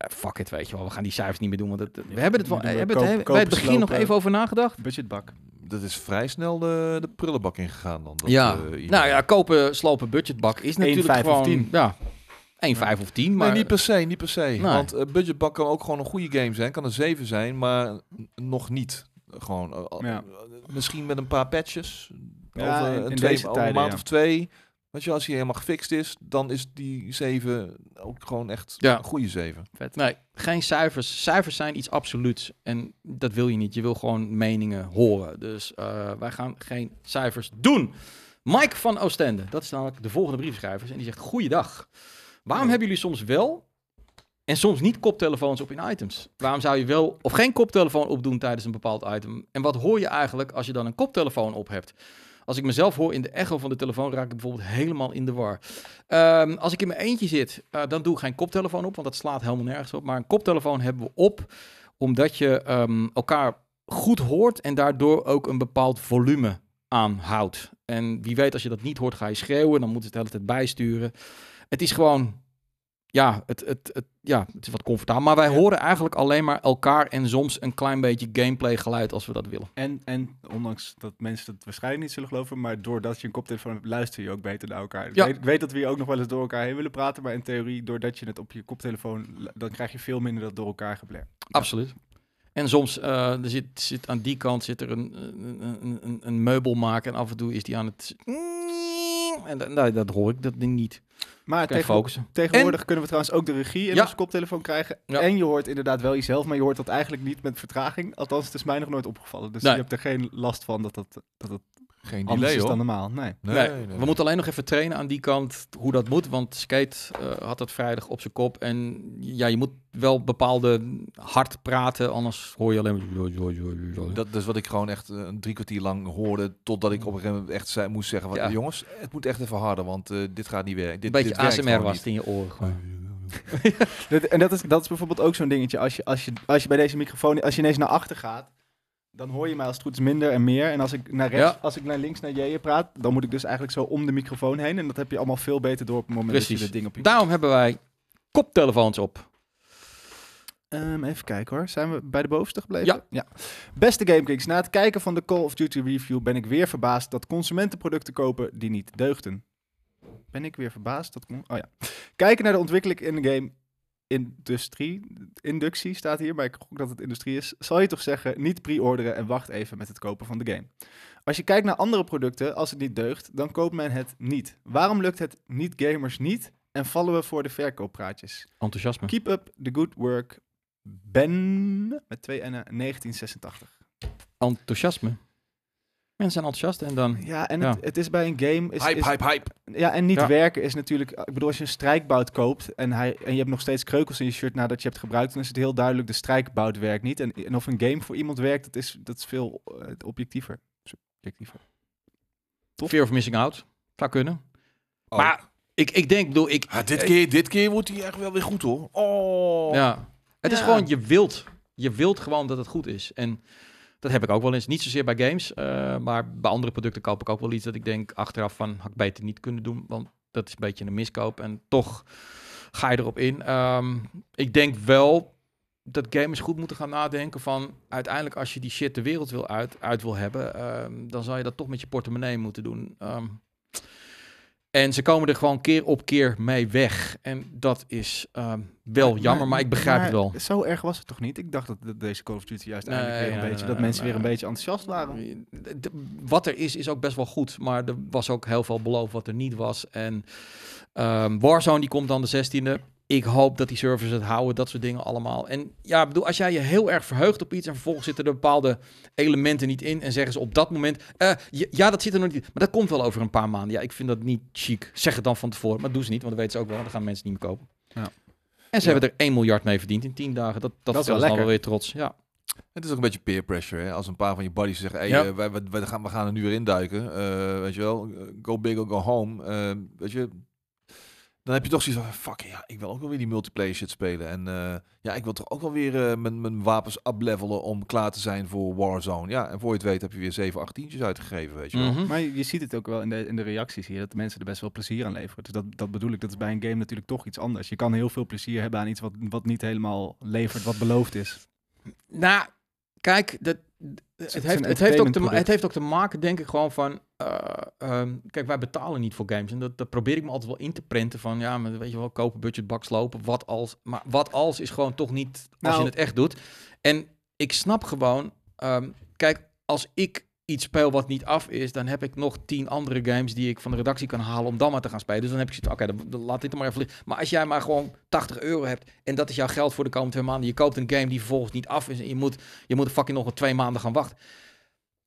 Eh, fuck it, weet je wel. We gaan die cijfers niet meer doen. Want het, we hebben het wel, we hebben het koop- he- bij het begin nog even over nagedacht. Budgetbak. Dat is vrij snel de, de prullenbak ingegaan dan. Dat, ja, eh, nou ja, kopen, slopen, budgetbak is natuurlijk 1,5 of gewoon... 10. Ja, 1, 5 of 10. Maar nee, niet per se, niet per se. Nee. Want eh, budgetbak kan ook gewoon een goede game zijn. Kan een 7 zijn, maar nog niet. Gewoon, eh, Ja. eh, misschien met een paar patches. Ja, over in- een, in twee, een maand of twee. Weet je, als hij helemaal gefixt is, dan is die 7 ook gewoon echt Ja. een goede 7. Nee, geen cijfers. Cijfers zijn iets absoluuts. En dat wil je niet. Je wil gewoon meningen horen. Dus eh, wij gaan geen cijfers doen. Mike van Oostende, dat is namelijk de volgende briefschrijver. En die zegt, goeiedag. Waarom hebben jullie soms wel en soms niet koptelefoons op in items? Waarom zou je wel of geen koptelefoon opdoen tijdens een bepaald item? En wat hoor je eigenlijk als je dan een koptelefoon op hebt? Als ik mezelf hoor in de echo van de telefoon, raak ik bijvoorbeeld helemaal in de war. Ehm, als ik in mijn eentje zit, eh, dan doe ik geen koptelefoon op, want dat slaat helemaal nergens op. Maar een koptelefoon hebben we op, omdat je ehm, elkaar goed hoort en daardoor ook een bepaald volume aanhoudt. En wie weet, als je dat niet hoort, ga je schreeuwen, dan moet het de hele tijd bijsturen. Het is gewoon, ja, het, het, het, ja, het is wat comfortabel. Maar wij horen eigenlijk alleen maar elkaar en soms een klein beetje gameplay geluid als we dat willen. En, en ondanks dat mensen het waarschijnlijk niet zullen geloven, maar doordat je een koptelefoon hebt, luister je ook beter naar elkaar. Ik Ja. weet, ik weet dat we hier ook nog wel eens door elkaar heen willen praten, maar in theorie, doordat je het op je koptelefoon, dan krijg je veel minder dat door elkaar gebler. Absoluut. En soms uh, er zit, zit aan die kant zit er een, een, een, een meubelmaker en af en toe is die aan het... En dat, nou, dat hoor ik dat ding niet. Maar tegen, tegenwoordig kunnen we trouwens ook de regie in Ja. onze koptelefoon krijgen. Ja. En je hoort inderdaad wel jezelf, maar je hoort dat eigenlijk niet met vertraging. Althans, het is mij nog nooit opgevallen. Dus Nee. je hebt er geen last van dat dat, dat Geen anders delay is hoor. dan normaal. Nee. Nee, Nee, nee, nee. We moeten alleen nog even trainen aan die kant hoe dat moet. Want Skate eh, had dat vrijdag op zijn kop. En ja, je moet wel bepaalde hard praten, anders hoor je alleen maar... Dat is wat ik gewoon echt eh, een drie kwartier lang hoorde, totdat ik op een gegeven moment echt zei, moest zeggen van, Ja. jongens, het moet echt even harder, want eh, dit gaat niet werken. Dit, Een beetje dit ASMR was niet. het in je oren gewoon. En dat is, dat is bijvoorbeeld ook zo'n dingetje. Als je, als, je, als je bij deze microfoon, als je ineens naar achter gaat, Dan hoor je mij als het goed is minder en meer. En als ik naar rechts, Ja. als ik naar links naar Jeje praat, dan moet ik dus eigenlijk zo om de microfoon heen. En dat heb je allemaal veel beter door op het moment dat je het ding op je... Daarom hebben wij koptelefoons op. Ehm, even kijken hoor. Zijn we bij de bovenste gebleven? Ja. Beste GameKings, na het kijken van de Call of Duty review ben ik weer verbaasd dat consumenten producten kopen die niet deugden. Ben ik weer verbaasd dat... Oh ja. Kijken naar de ontwikkeling in de game industrie, inductie staat hier, maar ik gok dat het industrie is, zal je toch zeggen niet pre-orderen en wacht even met het kopen van de game. Als je kijkt naar andere producten, als het niet deugt, dan koopt men het niet. Waarom lukt het niet-gamers niet en vallen we voor de verkooppraatjes? Enthousiasme. Keep up the good work. Ben met twee N'en 1986. Enthousiasme. Mensen zijn enthousiast en dan... Ja, en Ja. Het, het is bij een game. Is, Hype, is- hype, hype. Ja, en niet Ja. werken is natuurlijk. Ik bedoel, als je een strijkbout koopt en, hij, en je hebt nog steeds kreukels in je shirt nadat je hebt gebruikt, dan is het heel duidelijk: de strijkbout werkt niet. En, en of een game voor iemand werkt, dat is, dat is veel eh, objectiever. Subjectiever. Tof. Fear of missing out. Zou kunnen. Oh. Maar ik, ik denk, bedoel, ik... Ah, dit, keer, dit keer wordt hij echt wel weer goed hoor. Oh. Ja. Het is gewoon, je wilt, je wilt gewoon dat het goed is. En dat heb ik ook wel eens. Niet zozeer bij games, eh, maar bij andere producten koop ik ook wel iets dat ik denk achteraf van, had ik beter niet kunnen doen, want dat is een beetje een miskoop. En toch ga je erop in. Ehm, ik denk wel dat gamers goed moeten gaan nadenken van, uiteindelijk als je die shit de wereld wil uit, uit wil hebben, ehm, dan zal je dat toch met je portemonnee moeten doen. Ehm, en ze komen er gewoon keer op keer mee weg. En dat is ehm, wel jammer, maar, ik begrijp het wel. Zo erg was het toch niet? Ik dacht dat de- deze Call of Duty juist Nee, eigenlijk weer een nee, beetje, nee, dat mensen weer een beetje enthousiast waren. D- Wat er is, is ook best wel goed. Maar er was ook heel veel beloofd wat er niet was. En ehm, Warzone die komt dan de 16e. Ik hoop dat die servers het houden, dat soort dingen allemaal. En ja, bedoel, als jij je heel erg verheugt op iets en vervolgens zitten er bepaalde elementen niet in en zeggen ze op dat moment, eh, ja, dat zit er nog niet, maar dat komt wel over een paar maanden. Ja, ik vind dat niet chic. Zeg het dan van tevoren, maar doen ze niet, want dan weten ze ook wel, dan gaan mensen niet meer kopen. Ja. En ze Ja. hebben er 1 miljard mee verdiend in 10 dagen. Dat, dat, Dat is wel dan weer trots. Ja. Het is ook een beetje peer pressure. Hè? Als een paar van je buddies zeggen, hey, Ja. eh, wij, wij, wij gaan, we gaan er nu weer induiken. eh weet je wel, go big or go home. weet je, dan heb je toch zoiets van, fuck ja, ik wil ook wel weer die multiplayer shit spelen. En eh, ja, ik wil toch ook wel weer eh, mijn, mijn wapens uplevelen om klaar te zijn voor Warzone. Ja, en voor je het weet heb je weer 7, 8 tientjes uitgegeven, weet je wel. Mhm. Maar je, je ziet het ook wel in de, in de reacties hier, dat de mensen er best wel plezier aan leveren. Dus dat, dat bedoel ik, dat is bij een game natuurlijk toch iets anders. Je kan heel veel plezier hebben aan iets wat, wat niet helemaal levert, wat beloofd is. Nou, kijk, dat, het, heeft, het, heeft ook te, het heeft ook te maken, denk ik, gewoon van... eh, ehm, kijk, wij betalen niet voor games. En dat, dat probeer ik me altijd wel in te prenten van... Ja, maar weet je wel, kopen, budget, bak, slopen. Wat als... Maar wat als is gewoon toch niet als Nou- je het echt doet. En ik snap gewoon... ehm, kijk, als ik speel wat niet af is... dan heb ik nog tien andere games die ik van de redactie kan halen... om dan maar te gaan spelen. Dus dan heb ik zoiets oké, dan, laat dit maar even liggen. Maar als jij maar gewoon 80 euro hebt... en dat is jouw geld voor de komende twee maanden... je koopt een game die vervolgens niet af is... en je moet je moet fucking nog een twee maanden gaan wachten.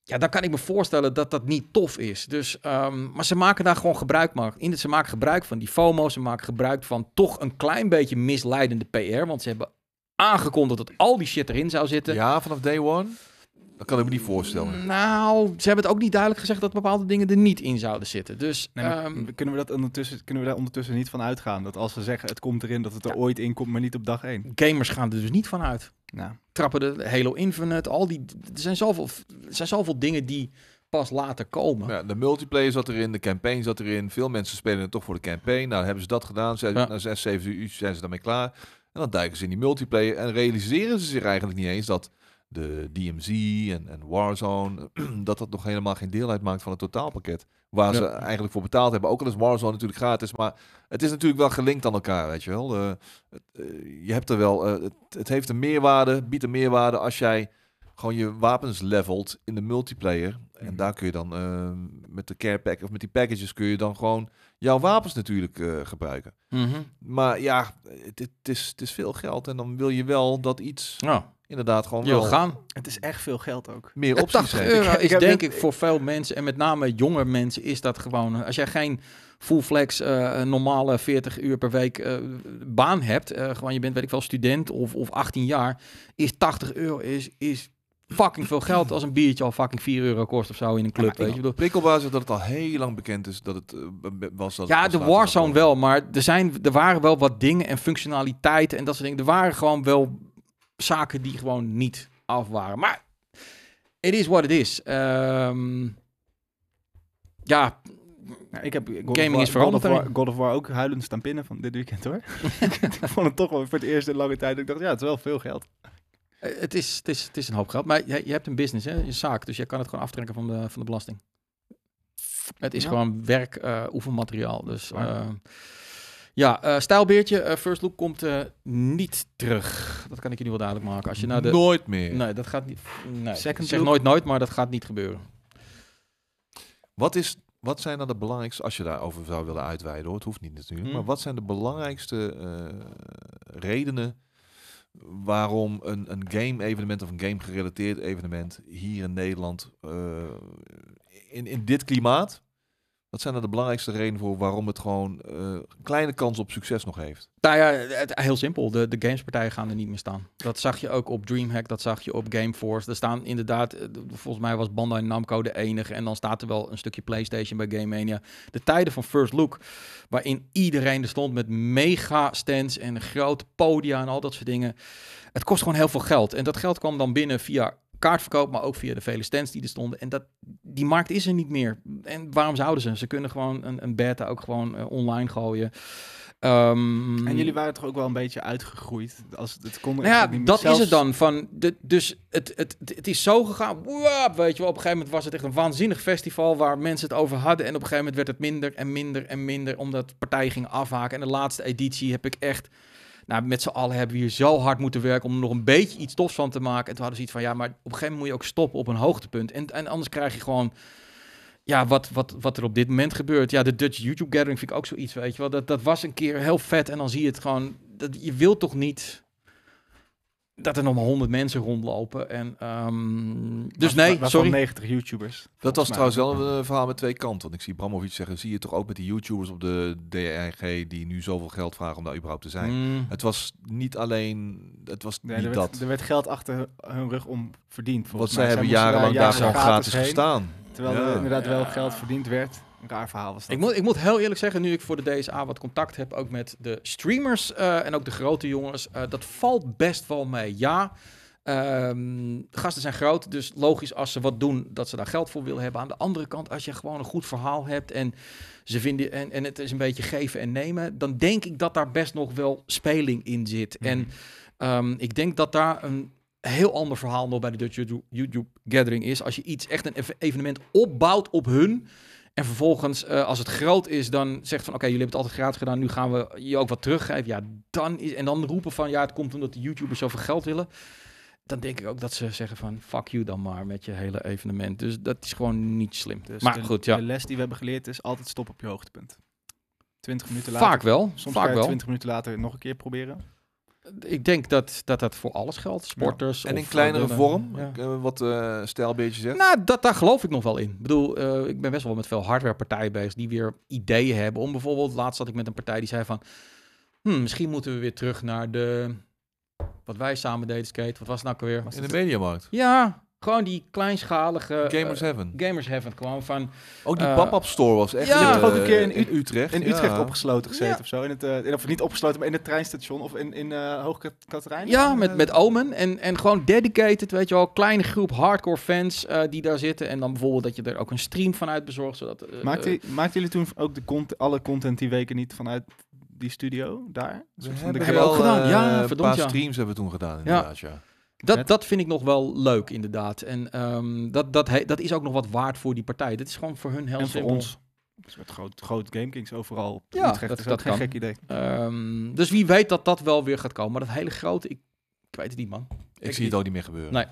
Ja, dan kan ik me voorstellen dat dat niet tof is. Dus, ehm, maar ze maken daar gewoon gebruik van. In ze maken gebruik van die FOMO. Ze maken gebruik van toch een klein beetje misleidende PR. Want ze hebben aangekondigd dat al die shit erin zou zitten. Ja, vanaf day one? Dat kan ik me niet voorstellen. Nou, ze hebben het ook niet duidelijk gezegd dat bepaalde dingen er niet in zouden zitten. Dus Nee, ehm, kunnen, we dat ondertussen, kunnen we daar ondertussen niet van uitgaan? Dat als ze zeggen het komt erin, dat het er ooit in komt, maar niet op dag één. gamers gaan er dus niet van uit. Nou, Trappen de Halo Infinite, al die... Er zijn zoveel, er zijn zoveel dingen die pas later komen. Ja, de multiplayer zat erin, de campaign zat erin. Veel mensen spelen het toch voor de campaign. Nou, hebben ze dat gedaan. Ze, Ja. Na 6, 7 uur zijn ze daarmee klaar. En dan duiken ze in die multiplayer en realiseren ze zich eigenlijk niet eens dat de DMZ en, en Warzone, dat dat nog helemaal geen deel uitmaakt van het totaalpakket. Waar Ja. ze eigenlijk voor betaald hebben. Ook al is Warzone natuurlijk gratis, maar het is natuurlijk wel gelinkt aan elkaar, weet je wel. Eh, het, eh, je hebt er wel, eh, het, het heeft een meerwaarde, biedt een meerwaarde als jij gewoon je wapens levelt in de multiplayer. En Mhm. daar kun je dan met de care pack of met die packages kun je dan gewoon jouw wapens natuurlijk gebruiken. Mhm. Maar ja, het, het, is, het is veel geld en dan wil je wel dat iets Ja, inderdaad gewoon je wil gaan. het is echt veel geld ook. meer Ja, opties 80 heeft. euro Ik- is denk ik voor veel mensen, en met name jonge mensen, is dat gewoon... Als jij geen full flex, eh, normale 40 uur per week eh, baan hebt, eh, gewoon je bent, weet ik wel, student of, of 18 jaar, is 80 euro is, is fucking veel geld als een biertje al fucking 4 euro kost of zo in een club, maar weet je. Ik bedoel, Prikkelbaar is dat het al heel lang bekend is dat het eh, was. Dat Ja, de Warzone wel, maar er, zijn, er waren wel wat dingen en functionaliteiten en dat soort dingen. Er waren gewoon wel zaken die gewoon niet af waren. Maar it is what it is. Ehm, ja, ik heb God Gaming War, is veranderd God of, War. God of War ook huilend staan pinnen van dit weekend hoor. ik vond het toch wel voor het eerst in lange tijd. Ik dacht, ja, het is wel veel geld. eh, het is, het, is, het is een hoop geld. Maar je, je hebt een business, hè? je zaak. Dus je kan het gewoon aftrekken van de, van de belasting. Het is Ja. gewoon werk, eh, oefenmateriaal. Dus Waar. Ja, eh stijlbeertje, eh, First Look komt eh, niet terug. Dat kan ik je nu wel duidelijk maken. Als je naar de... Nooit meer. Nee, dat gaat niet. Nee, Second ik zeg look? nooit nooit, maar dat gaat niet gebeuren. Wat, is, wat zijn dan de belangrijkste, als je daarover zou willen uitweiden hoor, het hoeft niet natuurlijk, Hmm. maar wat zijn de belangrijkste eh, redenen waarom een, een game-evenement of een game-gerelateerd evenement hier in Nederland, eh, in, in dit klimaat, wat zijn er de belangrijkste redenen voor waarom het gewoon eh, kleine kans op succes nog heeft? Nou ja, het, heel simpel. De, de gamespartijen gaan er niet meer staan. Dat zag je ook op DreamHack, dat zag je op Gameforce. Er staan inderdaad, eh, volgens mij was Bandai Namco de enige. En dan staat er wel een stukje PlayStation bij Game Mania. De tijden van First Look, waarin iedereen er stond met mega stands en grote podia en al dat soort dingen. Het kost gewoon heel veel geld. En dat geld kwam dan binnen via kaartverkoop, maar ook via de vele stands die er stonden. En dat, die markt is er niet meer. En waarom zouden ze? Ze kunnen gewoon een, een beta ook gewoon eh, online gooien. Ehm, En jullie waren toch ook wel een beetje uitgegroeid. Als het, kon nou ja, niet dat Zelfs- is het dan. Van de, dus het, het, het, is zo gegaan. Wap, weet je wel, op een gegeven moment was het echt een waanzinnig festival waar mensen het over hadden. En op een gegeven moment werd het minder en minder en minder, omdat partijen gingen afhaken. En de laatste editie heb ik echt. Nou, met z'n allen hebben we hier zo hard moeten werken om er nog een beetje iets tofs van te maken. En toen hadden ze iets van, ja, maar op een gegeven moment moet je ook stoppen op een hoogtepunt. En, en anders krijg je gewoon, ja, wat, wat, wat er op dit moment gebeurt. Ja, de Dutch YouTube Gathering vind ik ook zoiets, weet je wel. Dat, dat was een keer heel vet en dan zie je het gewoon. Dat, je wilt toch niet dat er nog maar 100 mensen rondlopen. En, ehm, dus nee, waarvan sorry. 90 YouTubers. Dat was trouwens wel een eh, verhaal met twee kanten. Want ik zie Bramovic zeggen, zie je toch ook met die YouTubers op de DRG die nu zoveel geld vragen om daar überhaupt te zijn. Mm. Het was niet alleen, het was Nee, niet er, dat. werd, er werd geld achter hun rug om verdiend. Want zij hebben jarenlang daar jaren gewoon gratis gestaan. Terwijl Ja. er inderdaad wel geld verdiend werd. Een raar verhaal was dat. Ik moet, ik moet heel eerlijk zeggen, nu ik voor de DSA wat contact heb, ook met de streamers eh, en ook de grote jongens, eh, dat valt best wel mee. Ja, ehm, gasten zijn groot, dus logisch als ze wat doen, dat ze daar geld voor willen hebben. Aan de andere kant, als je gewoon een goed verhaal hebt en ze vinden en, en het is een beetje geven en nemen, dan denk ik dat daar best nog wel speling in zit. Mhm. En ehm, ik denk dat daar een heel ander verhaal nog bij de Dutch YouTube- YouTube Gathering is. Als je iets echt een ev- evenement opbouwt op hun. En vervolgens, eh, als het groot is, dan zegt van... oké, jullie hebben het altijd gratis gedaan, nu gaan we je ook wat teruggeven. Ja, dan is, en dan roepen van... ja, het komt omdat de YouTubers zoveel geld willen. Dan denk ik ook dat ze zeggen van... fuck you dan maar met je hele evenement. Dus dat is gewoon niet slim. Dus maar de, goed, ja. de les die we hebben geleerd is altijd stop op je hoogtepunt. 20 minuten later. Vaak wel, Soms vaak wel. 20 minuten later nog een keer proberen. Ik denk dat, dat dat voor alles geldt. Sporters. En in kleinere eh, de- vorm, ja. eh, wat eh stijlbeetje zegt. Nou, dat, daar geloof ik nog wel in. Ik bedoel, ik ben best wel met veel hardwarepartijen bezig die weer ideeën hebben. Om bijvoorbeeld, laatst zat ik met een partij die zei van... "Hmm, misschien moeten we weer terug naar de... Wat wij samen deden, Skate. Wat was het nou alweer? In de mediamarkt. Ja, gewoon die kleinschalige... Gamers eh, Heaven. Gamers Heaven. Gewoon van... Ook die eh, pop-up store was echt ja. Je hebt toch ook eh, een keer in in Utrecht. In ja. Utrecht opgesloten gezeten Ja. of zo. In het, eh, in- of niet opgesloten, maar in het treinstation of in, in uh, Hoogkaterijn. Ja, met, met Omen. En, en gewoon dedicated, weet je wel. Kleine groep hardcore fans eh, die daar zitten. En dan bijvoorbeeld dat je er ook een stream vanuit bezorgt. Zodat, eh, Maakten, eh, maakten jullie toen ook de cont alle content die weken niet vanuit die studio daar? We hebben we ook gedaan. eh, Ja, een verdomd, paar ja. streams hebben we toen gedaan, inderdaad, ja. Dat, Met- dat vind ik nog wel leuk, inderdaad. En ehm, dat, dat, he- dat is ook nog wat waard voor die partij. Dit is gewoon voor hun heel en voor simpel. ons. Dus met groot, groot GameKings overal. op Ja, Utrecht dat- is dat ook geen kan. gek idee. Ehm, dus wie weet dat dat wel weer gaat komen. Maar dat hele grote, ik, ik weet het niet, man. Ik Ik zie het ook niet meer gebeuren. Nee.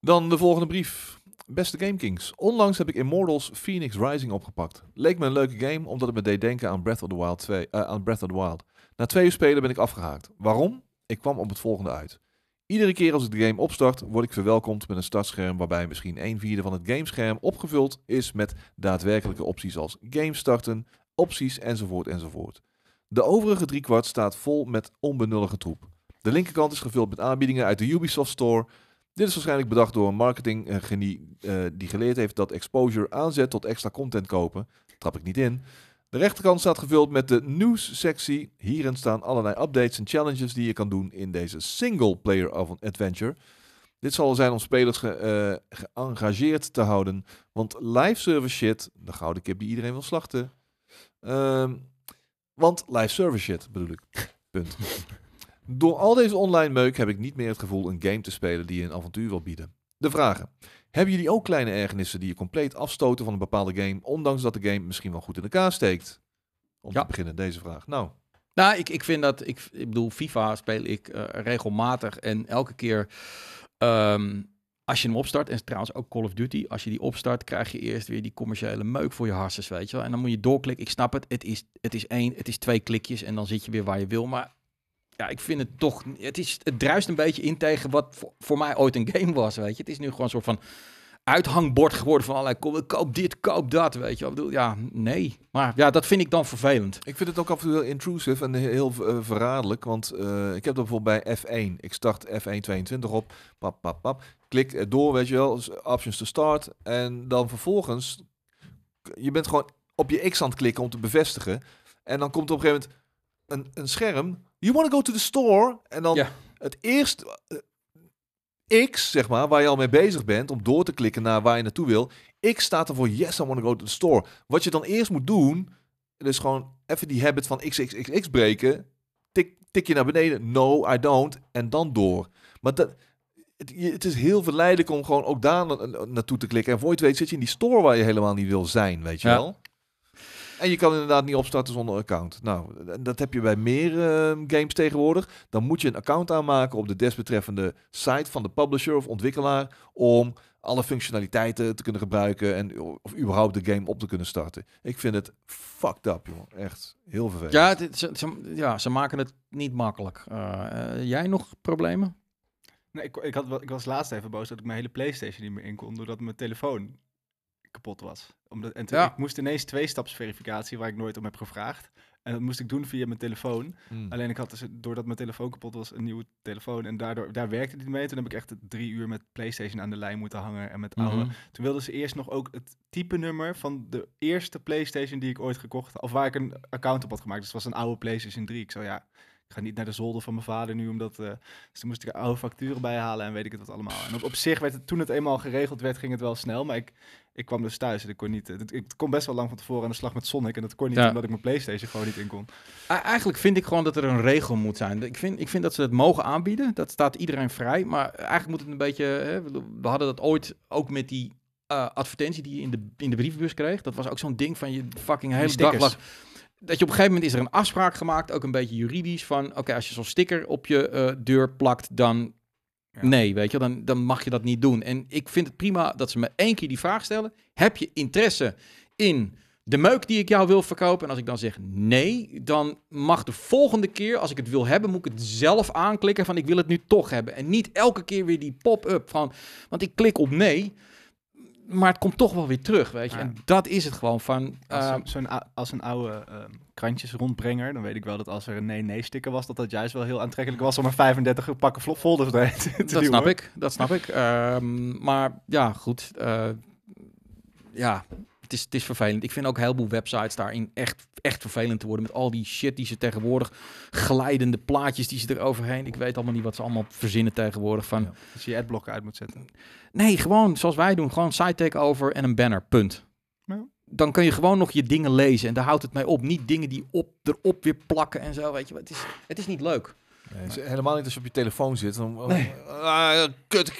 Dan de volgende brief. Beste GameKings, onlangs heb ik Immortals Phoenix Rising opgepakt. Leek me een leuke game, omdat het me deed denken aan Breath of the Wild 2. eh, aan Breath of the Wild. Na twee uur spelen ben ik afgehaakt. Waarom? Ik kwam op het volgende uit. Iedere keer als ik de game opstart, word ik verwelkomd met een startscherm waarbij misschien een vierde van het gamescherm opgevuld is met daadwerkelijke opties als game starten, opties enzovoort enzovoort. De overige driekwart staat vol met onbenullige troep. De linkerkant is gevuld met aanbiedingen uit de Ubisoft Store. Dit is waarschijnlijk bedacht door een marketinggenie eh, die geleerd heeft dat exposure aanzet tot extra content kopen. Trap ik niet in. De rechterkant staat gevuld met de news-sectie. Hierin staan allerlei updates en challenges die je kan doen in deze single-player adventure. Dit zal zijn om spelers ge- eh, geëngageerd te houden. Want live service shit, de gouden kip die iedereen wil slachten. Ehm, want live service shit bedoel ik. Punt. Door al deze online meuk heb ik niet meer het gevoel een game te spelen die een avontuur wil bieden. De vragen. Hebben jullie ook kleine ergernissen die je compleet afstoten van een bepaalde game, ondanks dat de game misschien wel goed in elkaar steekt? Om Ja. te beginnen, deze vraag. Nou, Nou, ik, ik vind dat, ik, ik bedoel, FIFA speel ik eh, regelmatig en elke keer ehm, als je hem opstart, en trouwens ook Call of Duty, als je die opstart, krijg je eerst weer die commerciële meuk voor je harses, weet je wel. En dan moet je doorklikken. Ik snap het, het is, het is één, het is twee klikjes en dan zit je weer waar je wil. Maar ja, ik vind het toch, het, is, het druist een beetje in tegen wat voor, mij ooit een game was, weet je. Het is nu gewoon een soort van uithangbord geworden van allerlei, ko- koop dit, koop dat, weet je. Ik bedoel, ja, nee. Maar ja, dat vind ik dan vervelend. Ik vind het ook af en toe heel intrusive en heel eh, verraderlijk. Want eh, ik heb dat bijvoorbeeld bij F1. Ik start F1 22 op. Pap, pap, pap. Klik door, weet je wel. Options to start. En dan vervolgens... Je bent gewoon op je X aan het klikken om te bevestigen. En dan komt op een gegeven moment een, een scherm. You want to go to the store? En dan Ja. het eerste... eh, X, zeg maar, waar je al mee bezig bent om door te klikken naar waar je naartoe wil. X staat er voor yes, I want to go to the store. Wat je dan eerst moet doen, dus gewoon even die habit van XXXX breken. Tik, tik je naar beneden. No, I don't. En dan door. Maar dat, het, je- het is heel verleidelijk om gewoon ook daar na- na- naartoe te klikken. En voor je het weet zit je in die store waar je helemaal niet wil zijn, weet je Ja. wel. En je kan inderdaad niet opstarten zonder account. Nou, en dat heb je bij meer eh, games tegenwoordig. Dan moet je een account aanmaken op de desbetreffende site van de publisher of ontwikkelaar om alle functionaliteiten te kunnen gebruiken en of überhaupt de game op te kunnen starten. Ik vind het fucked up, joh. Echt heel vervelend. Ja, het, is- ze, ze- ja, ze maken het niet makkelijk. Eh, eh, jij nog problemen? Nee, ik, ik, had, wel- ik was laatst even boos dat ik mijn hele PlayStation niet meer in kon, doordat mijn telefoon kapot was. Omdat, en toen, Ja. ik moest ineens twee-stapsverificatie, waar ik nooit om heb gevraagd. En dat moest ik doen via mijn telefoon. Mm. Alleen ik had dus, doordat mijn telefoon kapot was, een nieuwe telefoon. En daardoor, daar werkte het niet mee. Toen heb ik echt drie uur met PlayStation aan de lijn moeten hangen. En met oude. Mhm. Toen wilden ze eerst nog ook het type nummer van de eerste PlayStation die ik ooit gekocht had. Of waar ik een account op had gemaakt. Dus het was een oude PlayStation 3. Ik zou ja, ik ga niet naar de zolder van mijn vader nu, omdat eh dus toen moest ik oude facturen bij halen en weet ik het wat allemaal. En op, op zich werd het, toen het eenmaal geregeld werd, ging het wel snel. Maar ik, ik kwam dus thuis en ik kon niet. Het, ik kon best wel lang van tevoren aan de slag met Sonic. En dat kon niet Ja. omdat ik mijn PlayStation gewoon niet in kon. Eigenlijk vind ik gewoon dat er een regel moet zijn. Ik vind, ik vind dat ze het mogen aanbieden. Dat staat iedereen vrij. Maar eigenlijk moet het een beetje... Hè, we hadden dat ooit ook met die eh, advertentie die je in de, in de brievenbus kreeg. Dat was ook zo'n ding van je fucking hele dag lag... Dat je op een gegeven moment is er een afspraak gemaakt, ook een beetje juridisch, van oké, als je zo'n sticker op je eh, deur plakt, dan Nee, weet je, dan, dan mag je dat niet doen. En ik vind het prima dat ze me één keer die vraag stellen. Heb je interesse in de meuk die ik jou wil verkopen? En als ik dan zeg nee, dan mag de volgende keer, als ik het wil hebben, moet ik het zelf aanklikken van ik wil het nu toch hebben. En niet elke keer weer die pop-up van, want ik klik op nee, maar het komt toch wel weer terug, weet je. Ja. En dat is het gewoon van... Als, eh, een- zo'n, als een oude ehm, krantjes rondbrenger, dan weet ik wel dat als er een nee-nee-sticker was, dat dat juist wel heel aantrekkelijk was om er 35 pakken folders te te dat duwen. snap ik, dat snap ik. Ehm, maar ja, goed. eh, ja, het is, het is vervelend. Ik vind ook een heleboel websites daarin echt, echt vervelend te worden. Met al die shit die ze tegenwoordig... glijdende plaatjes die ze eroverheen... Ik weet allemaal niet wat ze allemaal verzinnen tegenwoordig. Van, Ja. Dat je je adblocker uit moet zetten. Nee, gewoon zoals wij doen. Gewoon site takeover en een banner. Punt. Ja. Dan kun je gewoon nog je dingen lezen. En daar houdt het mee op. Niet dingen die op, erop weer plakken en zo. Weet je, het is, het is niet leuk. Nee, helemaal niet als je op je telefoon zit. Dan, Nee. Ah, kut,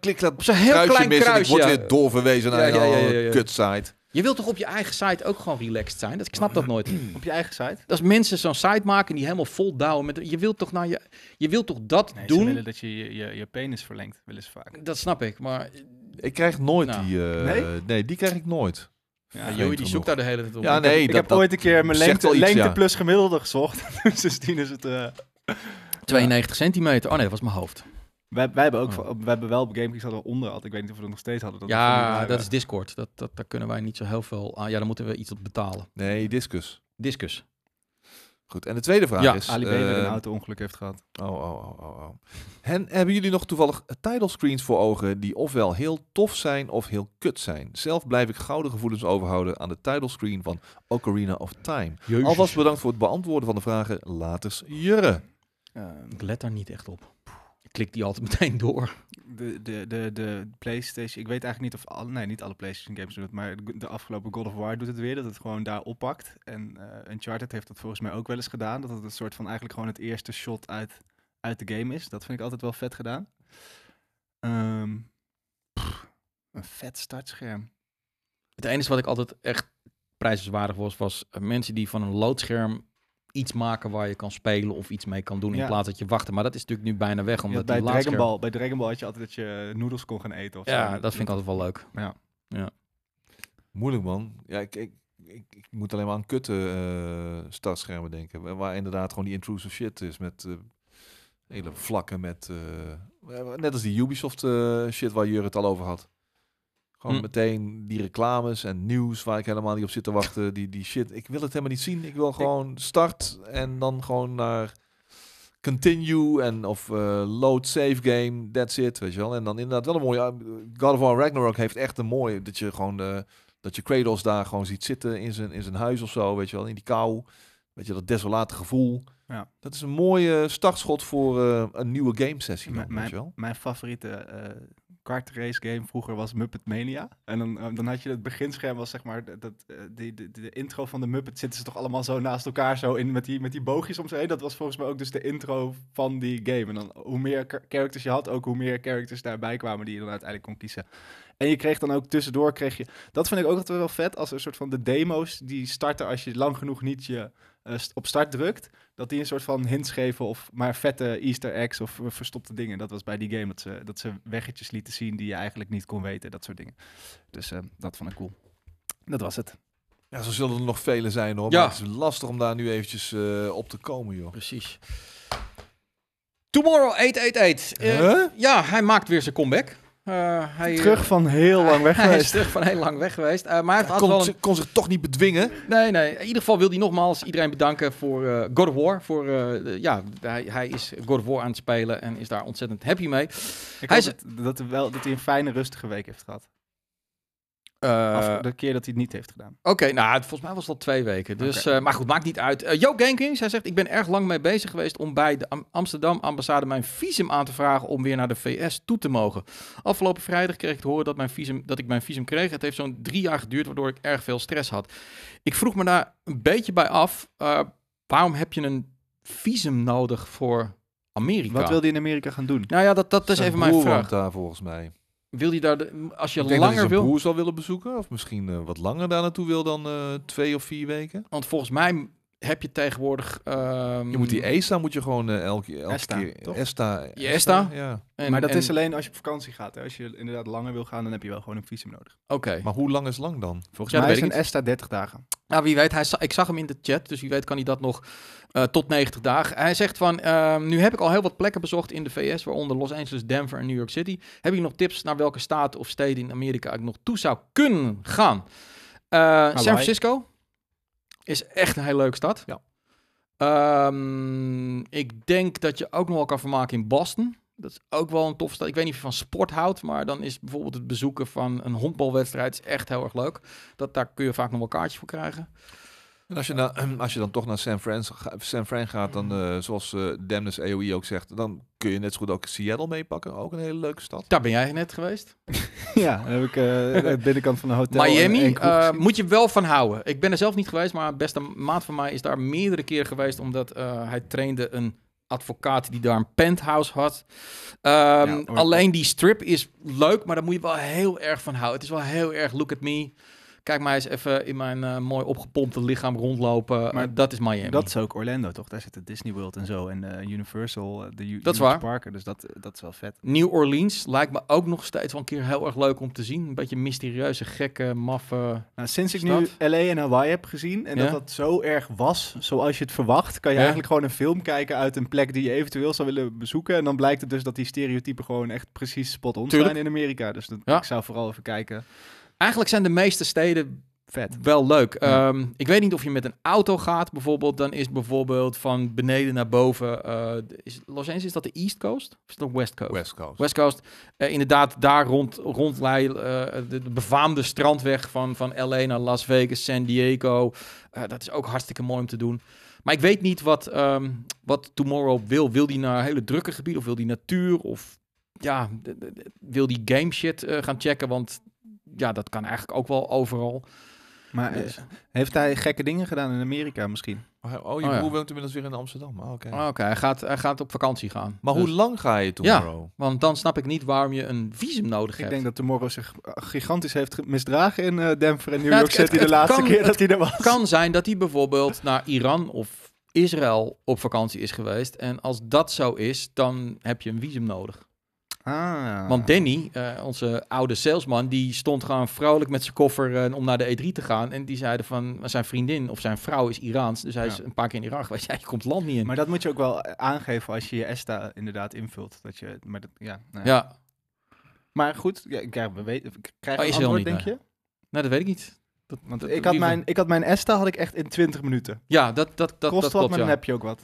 klik dat Op zo'n heel kruisje klein mis en ik kruisje. word weer doorverwezen naar Ja, ja, ja, ja, een ja. kutsite. Je wilt toch op je eigen site ook gewoon relaxed zijn? Dat, ik snap dat nooit. Op je eigen site? Als mensen zo'n site maken die helemaal vol douwen met... Je wilt toch, nou je, je wilt toch dat Nee, ze doen? willen dat je je, je, je penis verlengt, willen ze vaak. Dat snap ik, maar... Ik krijg nooit Nou. die... eh, Nee? nee? die krijg ik nooit. Ja, Joey, die zoekt daar de hele tijd op. Ja, Ik nee, ik dat- heb dat ooit een keer mijn lengte, iets, lengte ja. plus gemiddelde gezocht. dus sindsdien is het... eh, heb 92 centimeter. Oh nee, dat was mijn hoofd. Wij, wij hebben ook, Oh. wij hebben wel op GameKings hadden we onderhand. Ik weet niet of we dat nog steeds hadden. Dat we Ja, dat is Discord. Dat, dat, daar kunnen wij niet zo heel veel aan. Ja, dan moeten we iets op betalen. Nee, discus. Discus. Goed, en de tweede vraag Ja, is... Ali B met een eh, auto-ongeluk heeft gehad. Oh, oh, oh, oh, oh. En hebben jullie nog toevallig title screens voor ogen die ofwel heel tof zijn of heel kut zijn? Zelf blijf ik gouden gevoelens overhouden aan de title screen van Ocarina of Time. Alvast bedankt voor het beantwoorden van de vragen. Laters Jurre. Ehm, Ik let daar niet echt op. Ik klik die altijd meteen door. De, de, de, de PlayStation, ik weet eigenlijk niet of alle, nee, niet alle PlayStation games doen het, maar de, afgelopen God of War doet het weer, dat het gewoon daar oppakt. En eh Uncharted heeft dat volgens mij ook wel eens gedaan, dat het een soort van eigenlijk gewoon het eerste shot uit, uit de game is. Dat vind ik altijd wel vet gedaan. Ehm, pff, een vet startscherm. Het enige wat ik altijd echt prijzenswaardig was, was eh, mensen die van een loodscherm iets maken waar je kan spelen of iets mee kan doen in Ja. plaats dat je wachten. Maar dat is natuurlijk nu bijna weg, Ja, omdat bij, die Dragon Ball, bij Dragon Ball had je altijd dat je noedels kon gaan eten of zo. Ja, dat vind ik altijd wel leuk. Moeilijk man. Ja, ik, ik, ik, ik moet alleen maar aan kutte eh, startschermen denken. Waar, waar inderdaad gewoon die intrusive shit is met eh, hele vlakken met... eh, net als die Ubisoft eh, shit waar Jur het al over had. Gewoon Hm. meteen die reclames en nieuws waar ik helemaal niet op zit te wachten. Die, die shit. Ik wil het helemaal niet zien. Ik wil gewoon start en dan gewoon naar continue en of eh, load save game. That's it, weet je wel. En dan inderdaad wel een mooie... eh, God of War Ragnarok heeft echt een mooie... Dat je gewoon... de dat je Kratos daar gewoon ziet zitten in zijn, in zijn huis of zo, weet je wel, in die kou. Weet je, dat desolate gevoel. Ja. Dat is een mooie startschot voor eh, een nieuwe game sessie. Dan, Mijn- weet je mijn, wel. mijn favoriete kart race game vroeger was Muppet Mania. En dan, eh, dan had je het beginscherm was zeg maar dat, eh, die, de, de intro van de Muppet zitten ze toch allemaal zo naast elkaar zo in met die, met die boogjes om ze heen. Dat was volgens mij ook dus de intro van die game. En dan hoe meer char- characters je had, ook hoe meer characters daarbij kwamen die je dan uiteindelijk kon kiezen. En je kreeg dan ook tussendoor kreeg je. Dat vind ik ook altijd wel vet als een soort van de demo's die starten als je lang genoeg niet je eh, op start drukt dat die een soort van hints geven of maar vette easter eggs of eh, verstopte dingen. Dat was bij die game dat ze, dat ze weggetjes lieten zien die je eigenlijk niet kon weten, dat soort dingen. Dus eh, dat vond ik cool. Dat was het. Ja, zo zullen er nog vele zijn hoor. Ja. Maar het is lastig om daar nu eventjes eh, op te komen, joh. Precies. Tomorrow 888. Eh, Huh? Ja, hij maakt weer zijn comeback. Eh, hij, Terug van heel lang weg Hij is geweest. terug van heel lang weg geweest. Eh, maar hij heeft kon, wel een... kon zich toch niet bedwingen. Nee, nee. In ieder geval wil hij nogmaals iedereen bedanken voor eh, God of War. Voor, eh, de- ja, hij, hij is God of War aan het spelen en is daar ontzettend happy mee. Ik Hij hoop is- dat, wel, dat hij een fijne, rustige week heeft gehad. Eh, de keer dat hij het niet heeft gedaan. Oké, nou, het- volgens mij was het al twee weken. Dus, eh, maar goed, maakt niet uit. Eh Joop Genkins, hij zegt, ik ben erg lang mee bezig geweest om bij de Am- Amsterdam ambassade mijn visum aan te vragen om weer naar de VS toe te mogen. Afgelopen vrijdag kreeg ik te horen dat, mijn visum, dat ik mijn visum kreeg. Het heeft zo'n drie jaar geduurd, waardoor ik erg veel stress had. Ik vroeg me daar een beetje bij af, eh, waarom heb je een visum nodig voor Amerika? Wat wil hij in Amerika gaan doen? Nou ja, dat, dat is even mijn vraag. daar volgens mij. Wil je daar, de, als je langer wil... broer zal willen bezoeken. Of misschien eh, wat langer daar naartoe wil dan eh, twee of vier weken. Want volgens mij heb je tegenwoordig... ehm, Je moet die ESA moet je gewoon eh, elke, elke ESTA, keer... toch? ESTA. Je ESTA? Ja. en- maar dat en- is alleen als je op vakantie gaat. Hè. Als je inderdaad langer wil gaan, dan heb je wel gewoon een visum nodig. Oké. Maar hoe lang is lang dan? Volgens Ja, mij weet is ik een ESTA 30 dagen. Nou, wie weet, hij ik zag hem in de chat, dus wie weet kan hij dat nog eh, tot 90 dagen. Hij zegt van, ehm, nu heb ik al heel wat plekken bezocht in de VS, waaronder Los Angeles, Denver en New York City. Heb ik nog tips naar welke staat of steden in Amerika ik nog toe zou kunnen gaan? Eh, San Francisco is echt een hele leuke stad. Ja. Ehm, ik denk dat je ook nog wel kan vermaken in Boston. Dat is ook wel een toffe stad. Ik weet niet of je van sport houdt, maar dan is bijvoorbeeld het bezoeken van een honkbalwedstrijd echt heel erg leuk. Dat, daar kun je vaak nog wel kaartjes voor krijgen. En als je, na, als je dan toch naar San Fran, San Fran gaat, dan eh, zoals eh Demnis AOE ook zegt, dan kun je net zo goed ook Seattle meepakken. Ook een hele leuke stad. Daar ben jij net geweest. ja, dan heb ik eh, de binnenkant van een hotel. Miami eh, moet je wel van houden. Ik ben er zelf niet geweest, maar een beste maat van mij is daar meerdere keren geweest, omdat eh, hij trainde een advocaat die daar een penthouse had. Ehm, alleen die strip is leuk, maar daar moet je wel heel erg van houden. Het is wel heel erg look at me. Kijk mij eens even in mijn eh, mooi opgepompte lichaam rondlopen. Maar Maar dat is Miami. Dat is ook Orlando, toch? Daar zit de Disney World en zo. En eh, Universal, eh, de U- Dat is waar. Parken. Dus dat, dat is wel vet. New Orleans lijkt me ook nog steeds wel een keer heel erg leuk om te zien. Een beetje mysterieuze, gekke, maffe. Nou, sinds ik Stad? nu LA en Hawaii heb gezien en Ja. dat dat zo erg was zoals je het verwacht, kan je Ja. eigenlijk gewoon een film kijken uit een plek die je eventueel zou willen bezoeken. En dan blijkt het dus dat die stereotypen gewoon echt precies spot-on Tuurlijk. zijn in Amerika. Dus dat, Ja. ik zou vooral even kijken. Eigenlijk zijn de meeste steden Vet. wel leuk. Ja. Ehm, ik weet niet of je met een auto gaat bijvoorbeeld. Dan is bijvoorbeeld van beneden naar boven... eh, is Los Angeles, is dat de East Coast? Of is dat de West Coast? West Coast. West Coast. Eh, inderdaad, daar rond, rondleiden. eh, de, de befaamde strandweg van, van LA naar Las Vegas, San Diego. Dat is ook hartstikke mooi om te doen. Maar ik weet niet wat, ehm, wat Tomorrow wil. Wil die naar hele drukke gebieden of wil die natuur? Of ja, wil die game shit gaan checken? Want ja, dat kan eigenlijk ook wel overal. Maar eh, Dus- heeft hij gekke dingen gedaan in Amerika misschien? Oh, je Oh, ja. broer woont inmiddels weer in Amsterdam. Oké. Ah, Oké, hij, gaat, hij gaat op vakantie gaan. Maar Dus- hoe lang ga je tomorrow? Want dan snap ik niet waarom je een visum nodig Ik hebt. denk dat Tomorrow zich eh, gigantisch heeft ge- misdragen in eh, Denver en New Ja, York het- het- City de het laatste kan- keer het dat hij er was. kan zijn dat hij bijvoorbeeld naar Iran of Israël op vakantie is geweest. En als dat zo is, dan heb je een visum nodig. Ah. Want Danny, eh, onze oude salesman, die stond gewoon vrolijk met zijn koffer eh, om naar de E3 te gaan. En die zeiden van, zijn vriendin of zijn vrouw is Iraans. Dus hij is een paar keer in Iran geweest. Ja, je komt land niet in. Maar dat moet je ook wel eh, aangeven als je je ESTA inderdaad invult. Dat je, maar dat, ja, nou ja. ja, Maar goed, ja, ik- ja, we weten, krijg Oh, een antwoord, niet, denk je? nou dat weet ik niet. Dat, Want dat- ik had, mijn, ik had mijn ESTA had ik echt in 20 minuten. Ja, dat, dat, dat, Kost dat wat, klopt, maar dan heb je ook wat.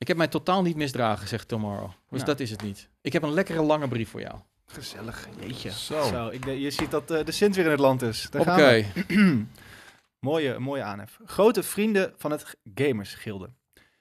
Ik heb mij totaal niet misdragen, zegt Tomorrow. Dus Ja. dat is het niet. Ik heb een lekkere lange brief voor jou. Gezellig, jeetje. Zo. Zo, ik, je ziet dat eh, de Sint weer in het land is. Daar Oké. gaan we. mooie, mooie aanhef. Grote vrienden van het Gamersgilde.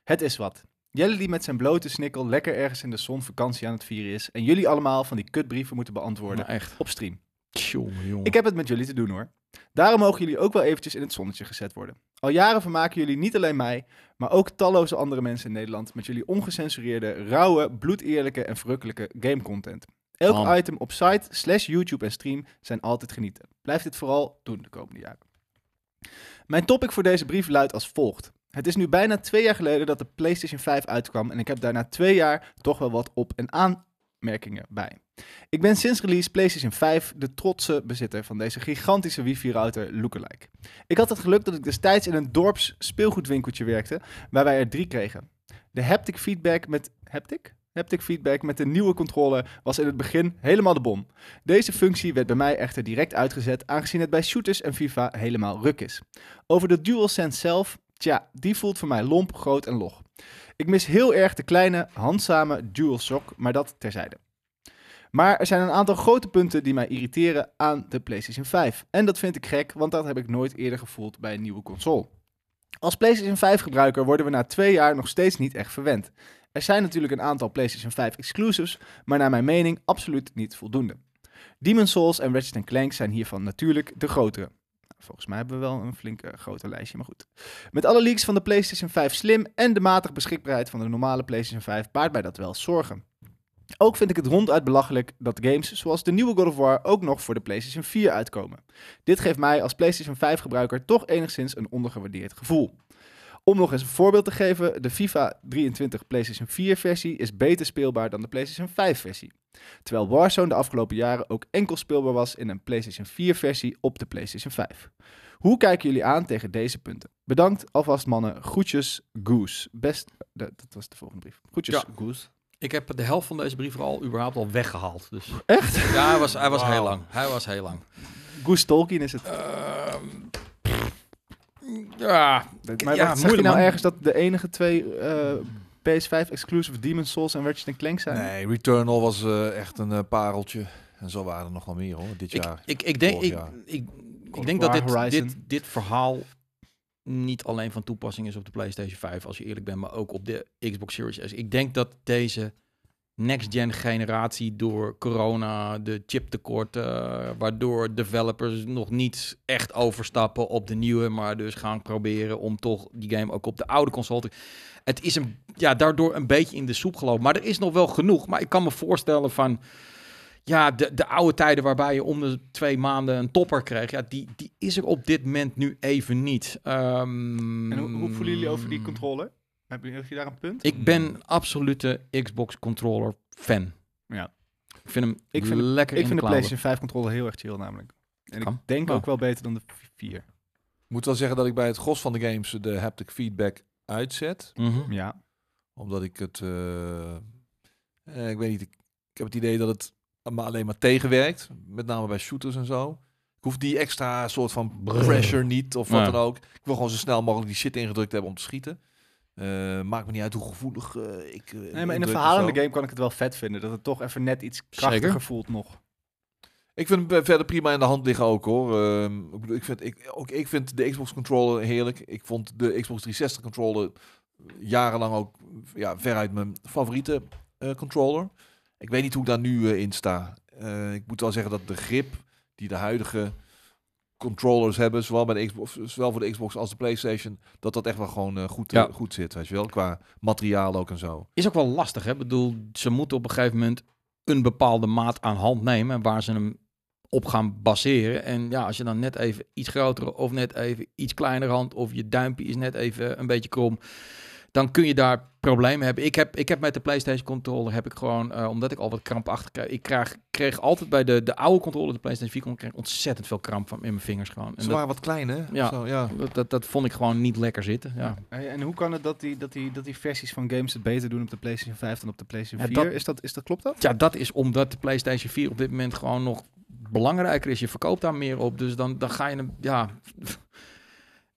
Het is wat. Jelle die met zijn blote snikkel lekker ergens in de zon vakantie aan het vieren is. En jullie allemaal van die kutbrieven moeten beantwoorden Maar echt. op stream. Tjonge, jongen. Ik heb het met jullie te doen hoor. Daarom mogen jullie ook wel eventjes in het zonnetje gezet worden. Al jaren vermaken jullie niet alleen mij, maar ook talloze andere mensen in Nederland met jullie ongecensureerde, rauwe, bloedeerlijke en verrukkelijke gamecontent. Elk Bam. item op site, slash YouTube en stream zijn altijd genieten. Blijf dit vooral doen de komende jaren. Mijn topic voor deze brief luidt als volgt. Het is nu bijna twee jaar geleden dat de PlayStation 5 uitkwam en ik heb daarna twee jaar toch wel wat op- en aanmerkingen bij. Ik ben sinds release PlayStation 5 de trotse bezitter van deze gigantische wifi-router Lookalike. Ik had het geluk dat ik destijds in een dorps speelgoedwinkeltje werkte, waar wij er drie kregen. De haptic feedback met... Haptic? Haptic feedback met de nieuwe controller was in het begin helemaal de bom. Deze functie werd bij mij echter direct uitgezet, aangezien het bij shooters en FIFA helemaal ruk is. Over de DualSense zelf, tja, die voelt voor mij lomp, groot en log. Ik mis heel erg de kleine, handzame DualShock, maar dat terzijde. Maar er zijn een aantal grote punten die mij irriteren aan de PlayStation 5. En dat vind ik gek, want dat heb ik nooit eerder gevoeld bij een nieuwe console. Als PlayStation 5 gebruiker worden we na twee jaar nog steeds niet echt verwend. Er zijn natuurlijk een aantal PlayStation 5 exclusives, maar naar mijn mening absoluut niet voldoende. Demon's Souls en Ratchet Clank zijn hiervan natuurlijk de grotere. Volgens mij hebben we wel een flink eh, groter lijstje, maar goed. Met alle leaks van de PlayStation 5 Slim en de matige beschikbaarheid van de normale PlayStation 5 baart mij dat wel zorgen. Ook vind ik het ronduit belachelijk dat games zoals de nieuwe God of War ook nog voor de PlayStation 4 uitkomen. Dit geeft mij als PlayStation 5 gebruiker toch enigszins een ondergewaardeerd gevoel. Om nog eens een voorbeeld te geven, de FIFA 23 PlayStation 4 versie is beter speelbaar dan de PlayStation 5 versie. Terwijl Warzone de afgelopen jaren ook enkel speelbaar was in een PlayStation 4 versie op de PlayStation 5. Hoe kijken jullie aan tegen deze punten? Bedankt alvast mannen. Groetjes Goose. Best, dat dat was de volgende brief. Groetjes Ja. Goose. Ik heb de helft van deze brief al überhaupt al weggehaald. Dus. Echt? Ja, hij was, hij was heel lang. Hij was heel lang. Goose Tolkien is het. Ehm, ja, Maar ja, wat, zeg je moeilijk, nou man. ergens dat de enige twee eh, PS5 exclusive Demon's Souls en Ratchet Clank zijn? Nee, Returnal was eh, echt een eh, pareltje. En zo waren er nog wel meer hoor, dit ik, jaar. ik, ik denk, ik, jaar. ik, ik denk dat dit, dit, dit verhaal niet alleen van toepassing is op de PlayStation 5, als je eerlijk bent, maar ook op de Xbox Series S. Ik denk dat deze next-gen generatie door corona, de chiptekort, eh, waardoor developers nog niet echt overstappen op de nieuwe, maar dus gaan proberen om toch die game ook op de oude console te... Het is een, ja, daardoor een beetje in de soep gelopen. Maar er is nog wel genoeg. Maar ik kan me voorstellen van... Ja, de, de oude tijden waarbij je om de twee maanden een topper kreeg... Ja, die, die is er op dit moment nu even niet. Ehm, En hoe, hoe voelen jullie over die controller? Heb je, heb je daar een punt? Ik ben absolute Xbox controller fan. Ja. Ik vind hem Ik vind- lekker Ik in vind de. PlayStation 5 controller heel erg chill namelijk. En Kan. ik denk Oh. ook wel beter dan de 4. Ik moet wel zeggen dat ik bij het gros van de games de haptic feedback uitzet. Mhm. Ja. Omdat ik het... eh, eh, ik weet niet, ik, ik heb het idee dat het maar alleen maar tegenwerkt. Met name bij shooters en zo. Ik hoef die extra soort van pressure niet of wat Ja. dan ook. Ik wil gewoon zo snel mogelijk die shit ingedrukt hebben om te schieten. Eh, maakt me niet uit hoe gevoelig eh, ik... eh, Nee, maar in een verhalende game kan ik het wel vet vinden. Dat het toch even net iets krachtiger Zeker. voelt nog. Ik vind hem verder prima in de hand liggen ook hoor. Ehm, ik, bedoel, ik, vind, ik, ook ik vind de Xbox controller heerlijk. Ik vond de Xbox 360 controller jarenlang ook ja, veruit mijn favoriete eh, controller. Ik weet niet hoe ik daar nu in sta. Eh, ik moet wel zeggen dat de grip die de huidige controllers hebben, zowel, bij de Xbox, zowel voor de Xbox als de PlayStation, dat dat echt wel gewoon eh, goed, Ja. eh, goed zit, weet je wel, qua materiaal ook en zo. Is ook wel lastig, hè? Ik bedoel, ze moeten op een gegeven moment een bepaalde maat aan hand nemen waar ze hem op gaan baseren. En ja, als je dan net even iets grotere of net even iets kleiner hand of je duimpje is net even een beetje krom, dan kun je daar problemen hebben. Ik heb, ik heb met de PlayStation controller heb ik gewoon, eh, omdat ik al wat krampachtig krijg, ik krijg, kreeg altijd bij de, de oude controller, de PlayStation 4 controller, kreeg ik ontzettend veel kramp van in mijn vingers gewoon. En Ze dat, waren wat klein, hè? Ja. Zo, ja. dat, dat, dat vond ik gewoon niet lekker zitten. Ja. En hoe kan het dat die, dat, die, dat die versies van games het beter doen op de PlayStation 5 dan op de PlayStation Ja, 4? dat- Is, dat, is dat, klopt dat? Ja, dat is omdat de PlayStation 4 op dit moment gewoon nog belangrijker is. Je verkoopt daar meer op, dus dan, dan ga je hem, ja...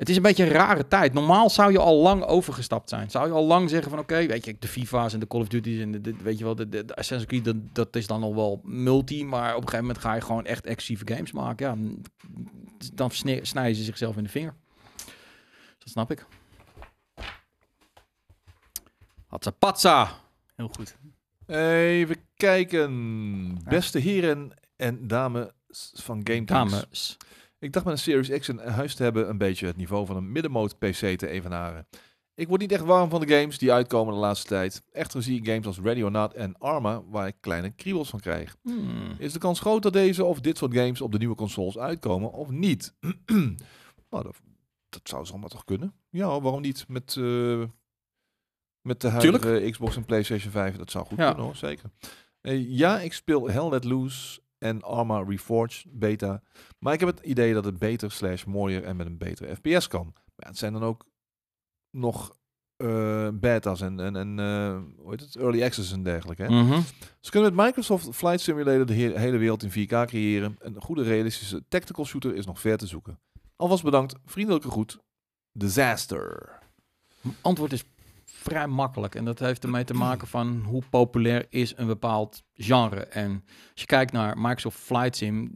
Het is een beetje een rare tijd. Normaal zou je al lang overgestapt zijn. Zou je al lang zeggen van oké, weet je, de FIFA's en de Call of Duty's en de, de- weet je wel, de, de, de Assassin's Creed, dat, dat is dan al wel multi, maar op een gegeven moment ga je gewoon echt exclusieve games maken. Ja, dan snijden ze zichzelf in de vinger. Dat snap ik. Hatsa patsa. Heel goed. Even kijken. Beste heren en dames van Game Dames. Ik dacht met een Series X in huis te hebben een beetje het niveau van een middenmoot PC te evenaren. Ik word niet echt warm van de games die uitkomen de laatste tijd. Echter zie ik games als Ready or Not en Arma waar ik kleine kriebels van krijg. Hmm. Is de kans groot dat deze of dit soort games op de nieuwe consoles uitkomen of niet? nou, dat, dat zou zomaar toch kunnen. Ja, waarom niet? Met, eh, met de huidige Xbox en PlayStation 5, dat zou goed Ja. kunnen hoor, zeker. Eh, ja, ik speel Hell Let Loose en Arma Reforged beta. Maar ik heb het idee dat het beter slash mooier en met een betere FPS kan. Maar ja, het zijn dan ook nog eh, beta's en, en, en eh, hoe heet het? early access en dergelijke. Hè? Mhm. Ze kunnen met Microsoft Flight Simulator de he- hele wereld in 4K creëren. Een goede realistische tactical shooter is nog ver te zoeken. Alvast bedankt. Vriendelijke groet. Disaster. antwoord is vrij makkelijk. En dat heeft ermee te maken van hoe populair is een bepaald genre. En als je kijkt naar Microsoft Flight Sim,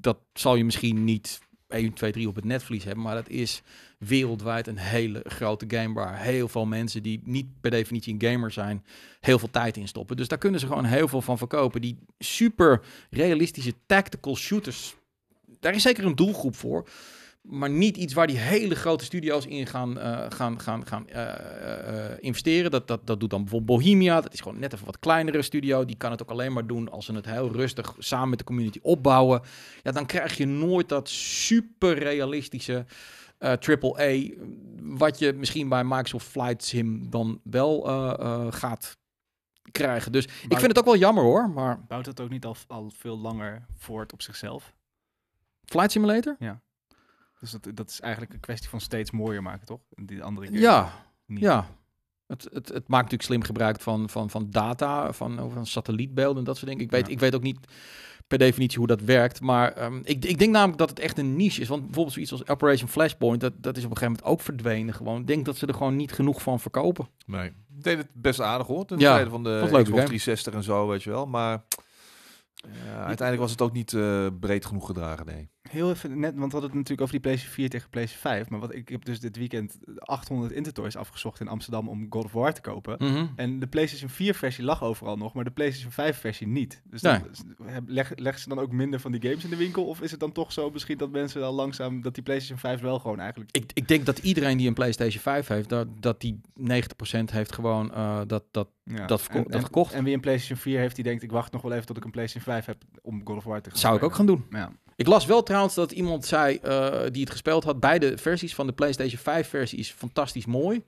dat zal je misschien niet 1, 2, 3 op het netvlies hebben, maar dat is wereldwijd een hele grote game waar heel veel mensen die niet per definitie een gamer zijn, heel veel tijd in stoppen. Dus daar kunnen ze gewoon heel veel van verkopen. Die super realistische tactical shooters, daar is zeker een doelgroep voor maar niet iets waar die hele grote studio's in gaan, eh, gaan, gaan, gaan eh, eh, investeren. Dat, dat, dat doet dan bijvoorbeeld Bohemia. Dat is gewoon net even wat kleinere studio. Die kan het ook alleen maar doen als ze het heel rustig samen met de community opbouwen. Ja, dan krijg je nooit dat super realistische eh AAA, wat je misschien bij Microsoft Flight Sim dan wel gaat krijgen. Dus ik vind het ook wel jammer hoor, maar Bouwt dat ook niet al, al veel langer voort op zichzelf? Flight Simulator? Dus dat, dat is eigenlijk een kwestie van steeds mooier maken, toch? Die andere games Ja, niet. Ja, het, het, het maakt natuurlijk slim gebruik van, van, van data, van, van satellietbeelden en dat soort dingen. Ik weet, Ja. ik weet ook niet per definitie hoe dat werkt, maar ehm, ik, ik denk namelijk dat het echt een niche is. Want bijvoorbeeld zoiets als Operation Flashpoint, dat, dat is op een gegeven moment ook verdwenen gewoon. Ik denk dat ze er gewoon niet genoeg van verkopen. Nee. Deed het best aardig hoor. Ten Ja, tijde van de Xbox een leuke game. 360 en zo, weet je wel. Maar ja, uiteindelijk was het ook niet eh, breed genoeg gedragen, nee. Heel even net, want we hadden het natuurlijk over die PlayStation 4 tegen PlayStation 5. Maar wat ik heb dus dit weekend 800 Intertoys afgezocht in Amsterdam om God of War te kopen. Mhm. En de PlayStation 4 versie lag overal nog, maar de PlayStation 5 versie niet. Dus dan, leg, leggen ze dan ook minder van die games in de winkel? Of is het dan toch zo misschien dat mensen al langzaam, dat die PlayStation 5 wel gewoon eigenlijk... Ik, ik denk dat iedereen die een PlayStation 5 heeft, dat, dat die 90% heeft gewoon eh, dat, dat Ja. dat en, dat en- gekocht. En wie een PlayStation 4 heeft, die denkt ik wacht nog wel even tot ik een PlayStation 5 heb om God of War te gaan zou ik ook gaan doen. Ja. Ik las wel trouwens dat iemand zei eh, die het gespeeld had. Beide versies van de PlayStation 5 versie is fantastisch mooi.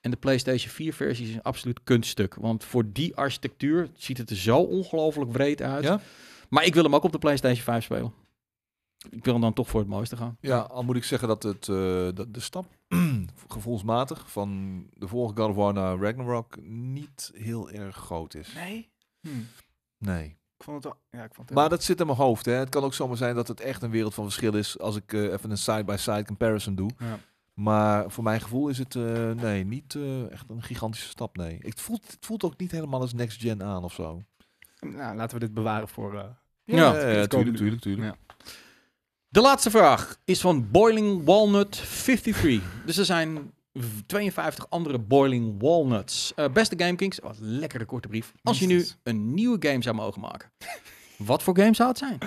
En de PlayStation 4 versie is een absoluut kunststuk. Want voor die architectuur ziet het er zo ongelooflijk breed uit. Ja? Maar ik wil hem ook op de PlayStation 5 spelen. Ik wil dan toch voor het mooiste gaan. Ja, al moet ik zeggen dat, het, eh, dat de stap gevoelsmatig van de vorige God of War naar Ragnarok niet heel erg groot is. Nee? Hm. Nee. Ik vond het wel... Ja, ik vond het Maar dat zit in mijn hoofd. Hè. Het kan ook zomaar zijn dat het echt een wereld van verschil is als ik eh, even een side-by-side comparison doe. Ja. Maar voor mijn gevoel is het eh, nee, niet eh, echt een gigantische stap. Nee. Het voelt, het voelt ook niet helemaal als next gen aan of zo. Nou, laten we dit bewaren voor, eh, Ja, Ja, het ja, komen tuurlijk, nu. tuurlijk, tuurlijk. Ja. De laatste vraag is van Boiling Walnut 53. Dus er zijn 52 andere Boiling Walnuts. Eh, beste GameKings, wat een lekkere korte brief. Als je nu een nieuwe game zou mogen maken, wat voor game zou het zijn?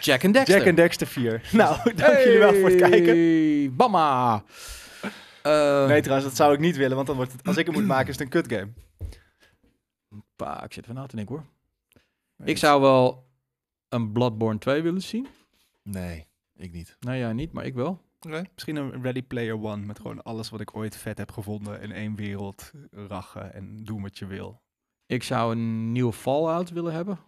Jack and Dexter. Jack and Dexter 4. Nou, dank jullie wel voor het kijken. Hey, Bamma. Eh, Nee, trouwens, dat zou ik niet willen, want dan wordt het, als ik het moet maken, is het een kut game. pa, ik zit even na te denken hoor. Ik zou wel een Bloodborne 2 willen zien. Nee, ik niet. Nee, jij niet, maar ik wel. Misschien een Ready Player One met gewoon alles wat ik ooit vet heb gevonden in één wereld rachen en doen wat je wil. Ik zou een nieuwe Fallout willen hebben.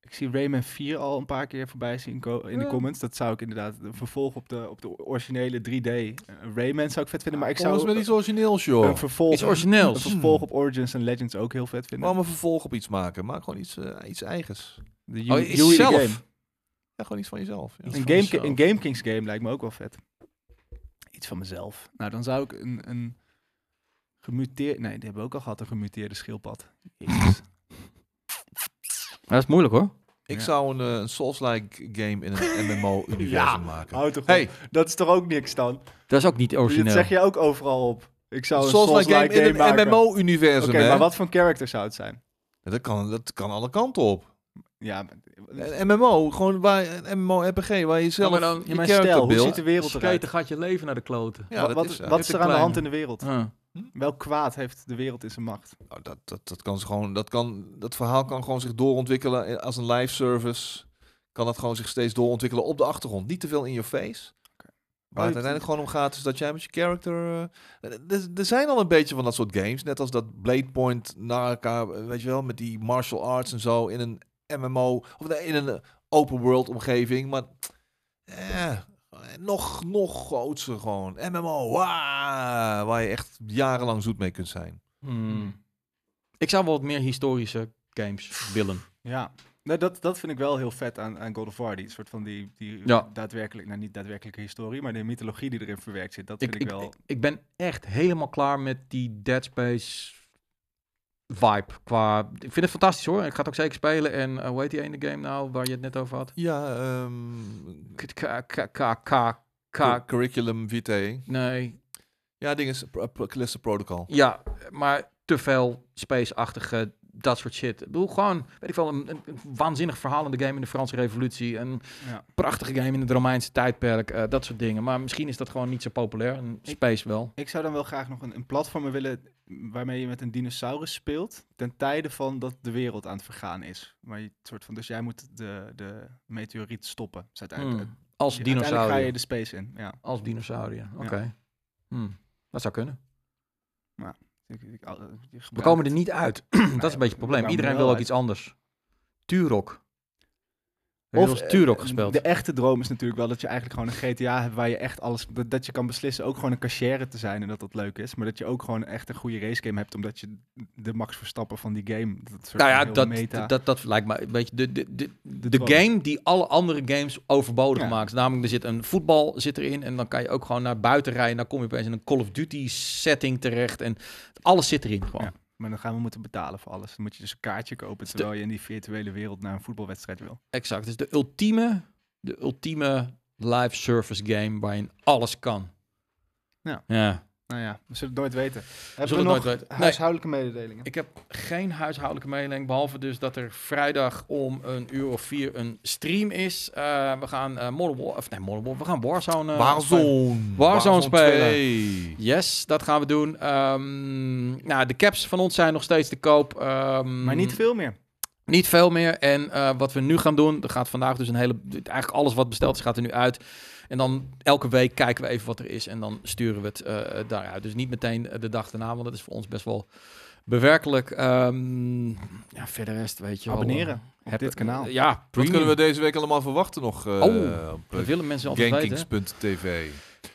Ik zie Rayman 4 al een paar keer voorbij zien in de Ja. comments. Dat zou ik inderdaad een vervolg op de, op de originele 3D. eh, Rayman zou ik vet vinden, maar ik zou met iets origineels, joh. een vervolg, Iets origineels. een vervolg op Origins en Legends ook heel vet vinden. Waarom een vervolg op iets maken? Maak gewoon iets, eh, iets eigens. De Oh, zelf. Ja, gewoon iets van jezelf. Ja. Iets Een, van game, een Game Kings game lijkt me ook wel vet. Iets van mezelf. Nou, dan zou ik een, een gemuteerd... Nee, die hebben we ook al gehad, een gemuteerde schildpad. Jezus. Dat is moeilijk hoor. Ik Ja. zou een, eh, een Souls-like game in een MMO-universum Ja. maken. Houd toch Hey. Dat is toch ook niks dan? Dat is ook niet Dat origineel. zeg je ook overal op. Ik zou een Souls-like Souls-like game, game, in een maken. Oké, MMO-universum, hè? maar wat voor character zou het zijn? Ja, Dat kan, dat kan alle kanten op. Ja, maar- Een MMO, gewoon waar, een MMO-RPG, waar je zelf maar dan- je ja, maar stel, hoe ziet de wereld eruit? gaat je leven naar de kloten. Ja, wat is, wat is er aan de hand in de wereld? Huh. Welk kwaad heeft de wereld in zijn macht? Nou, dat, dat, dat kan ze gewoon, dat kan, dat verhaal kan gewoon zich doorontwikkelen eh, als een live service. Kan dat gewoon zich steeds doorontwikkelen op de achtergrond. Niet te veel in je face. Waar het uiteindelijk gewoon om gaat, is dat jij met je character. eh, er, er zijn al een beetje van dat soort games. Net als dat Blade Point naar elkaar, eh, weet je wel, met die martial arts en zo in een MMO. Of nee, in een eh, open world omgeving. Maar eh, nog, nog groter gewoon. MMO, waar je echt jarenlang zoet mee kunt zijn. Hmm. Ik zou wel wat meer historische games willen. Ja, nou, dat, dat vind ik wel heel vet aan, aan God of War. Die soort van die, die Ja. daadwerkelijk, nou niet daadwerkelijke historie, maar de mythologie die erin verwerkt zit. Dat Ik, vind ik, ik, wel... ik, ik ben echt helemaal klaar met die Dead Space vibe. Qua, ik vind het fantastisch hoor. Ik ga het ook zeker spelen. En eh, hoe heet die ene game nou waar je het net over had? Ja, ehm K, K, K, K, K, Cur- K. curriculum vitae. Nee, Ja, ding is Callisto Protocol. ja, maar te veel space-achtige, dat soort shit. Ik bedoel, gewoon, weet ik wel, een, een, een waanzinnig verhalende game in de Franse revolutie. Een Ja. prachtige game in het Romeinse tijdperk. eh, dat soort dingen. Maar misschien is dat gewoon niet zo populair. En space wel. Ik zou dan wel graag nog een, een platform willen waarmee je met een dinosaurus speelt, ten tijde van dat de wereld aan het vergaan is. Maar je, soort van, dus jij moet de, de meteoriet stoppen. Dus uiteindelijk, Hmm. Als uiteindelijk ga je de space in. Ja. Als dinosaurier, oké. Hmm, Dat zou kunnen. Je We gebruikt- komen er niet uit. dat is een beetje het we probleem. Iedereen er wil ook iets anders. Turok. Wel eens eh, Turok gespeeld? De echte droom is natuurlijk wel dat je eigenlijk gewoon een GTA hebt waar je echt alles, dat, dat je kan beslissen ook gewoon een cashier te zijn en dat dat leuk is. Maar dat je ook gewoon echt een goede racegame hebt omdat je de Max Verstappen van die game. Dat soort nou ja, dat, meta. dat, dat lijkt me een beetje de, de, de, de game die alle andere games overbodig Ja. maakt. Namelijk, er zit een voetbal zit erin en dan kan je ook gewoon naar buiten rijden. Dan kom je opeens in een Call of Duty setting terecht en alles zit erin gewoon. Ja. Maar dan gaan we moeten betalen voor alles. Dan moet je dus een kaartje kopen terwijl je in die virtuele wereld naar een voetbalwedstrijd wil. Exact. Dus de ultieme, de ultieme live service game waarin alles kan. Ja. ja. Nou ja, we zullen het nooit weten. Hebben we nog nooit weten. Nee. huishoudelijke mededelingen? Ik heb geen huishoudelijke mededeling, behalve dus dat er vrijdag om een uur of vier een stream is. Eh, we gaan eh War, of nee, we gaan Warzone. spelen. Warzone. Warzone spelen. 2. Yes, dat gaan we doen. Ehm, nou, de caps van ons zijn nog steeds te koop. Ehm, Maar niet veel meer. Niet veel meer. En eh, wat we nu gaan doen, er gaat vandaag dus een hele... Eigenlijk alles wat besteld is, gaat er nu uit. En dan elke week kijken we even wat er is. En dan sturen we het eh daaruit. Dus niet meteen eh, de dag daarna, want dat is voor ons best wel bewerkelijk. Ehm, ja, verder rest, weet je wel, Abonneren eh, op dit kanaal. ja, Wat premium. kunnen we deze week allemaal verwachten nog? eh Oh, op Dat willen mensen altijd weten.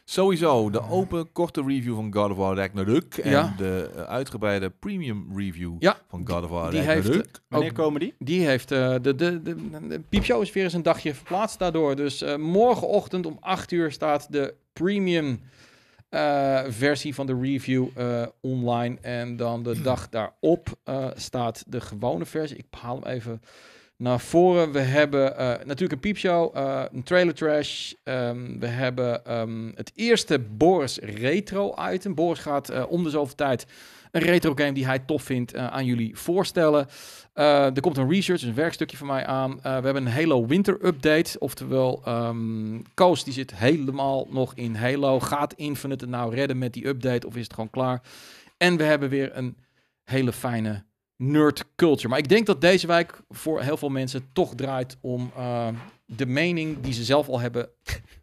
Sowieso de open korte review van God of War Ragnarök. En Ja. de eh, uitgebreide premium review Ja, van God of War die heeft, Ragnarök. Wanneer ook- komen die? Die heeft eh, de, de, de, de piepshow is weer eens een dagje verplaatst daardoor. Dus eh, morgenochtend om 8 uur staat de premium eh, versie van de review eh, online. En dan de dag daarop eh, staat de gewone versie. Ik haal hem even naar voren. We hebben eh, natuurlijk een piepshow, eh, een trailer trash. Ehm, we hebben ehm, het eerste Boris retro item. Boris gaat eh, om de zoveel tijd een retro game die hij tof vindt aan jullie voorstellen. Er komt een research, een werkstukje van mij aan. We hebben een Halo Winter Update. Oftewel, ehm Koos die zit helemaal nog in Halo. Gaat Infinite het nou redden met die update of is het gewoon klaar? En we hebben weer een hele fijne nerd culture. Maar ik denk dat deze wijk voor heel veel mensen toch draait om eh, de mening die ze zelf al hebben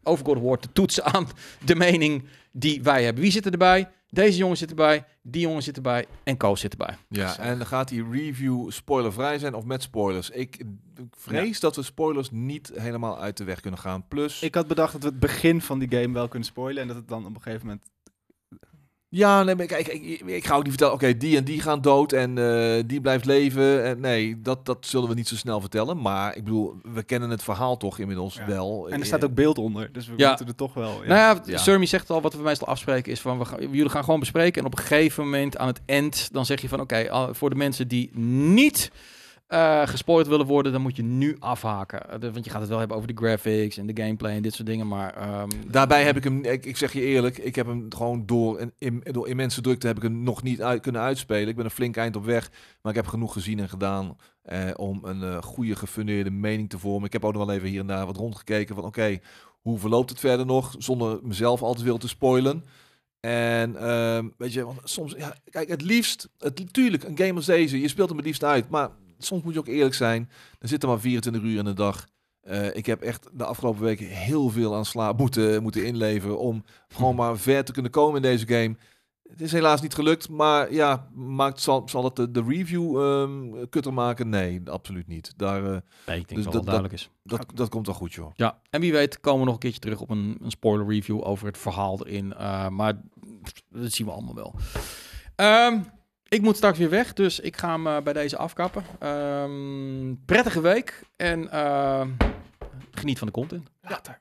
over God of War te toetsen aan de mening die wij hebben. Wie zit er erbij? Deze jongen zit erbij, die jongen zit erbij en Koos zit erbij. Ja, en dan gaat die review spoilervrij zijn of met spoilers. Ik ik vrees dat we spoilers niet helemaal uit de weg kunnen gaan. Plus, Ik had bedacht dat we het begin van die game wel kunnen spoilen. En dat het dan op een gegeven moment... ja, nee, maar kijk, ik, ik, ik ga ook niet vertellen, oké, die en die gaan dood en eh, die blijft leven. En nee, dat, dat zullen we niet zo snel vertellen. Maar ik bedoel, we kennen het verhaal toch inmiddels Ja. wel. En er staat ook beeld onder. Dus we Ja. moeten er toch wel... Ja. Nou ja, Ja. Surmy zegt al, wat we meestal afspreken is van, we gaan, jullie gaan gewoon bespreken. En op een gegeven moment aan het eind, dan zeg je van, oké, voor de mensen die niet eh gespoord willen worden, dan moet je nu afhaken. Eh, want je gaat het wel hebben over de graphics en de gameplay en dit soort dingen, maar... ehm, Daarbij heb ik hem, ik, zeg je eerlijk, ik heb hem gewoon door, in, door immense drukte heb ik hem nog niet uit, kunnen uitspelen. Ik ben een flink eind op weg, maar ik heb genoeg gezien en gedaan eh, om een goede gefundeerde mening te vormen. Ik heb ook nog wel even hier en daar wat rondgekeken van oké, hoe verloopt het verder nog, zonder mezelf al te veel te spoilen. En ehm, weet je, want soms, ja, kijk, het liefst, het, natuurlijk, een game als deze, je speelt hem het liefst uit, maar soms moet je ook eerlijk zijn, er zitten maar 24 uur in de dag. Eh, ik heb echt de afgelopen weken heel veel aan slaap moeten, moeten inleveren om gewoon maar ver te kunnen komen in deze game. Het is helaas niet gelukt, maar ja, maakt, zal, zal het de, de review ehm kutter maken? Nee, absoluut niet. Daar, eh, nee, ik denk Dus dat dat- het duidelijk is. dat, dat komt wel goed, joh. Ja, en wie weet komen we nog een keertje terug op een, een spoiler review over het verhaal erin. Eh, maar dat zien we allemaal wel. Ehm, ik moet straks weer weg, dus ik ga hem eh, bij deze afkappen. Um, prettige week en eh, geniet van de content. Later.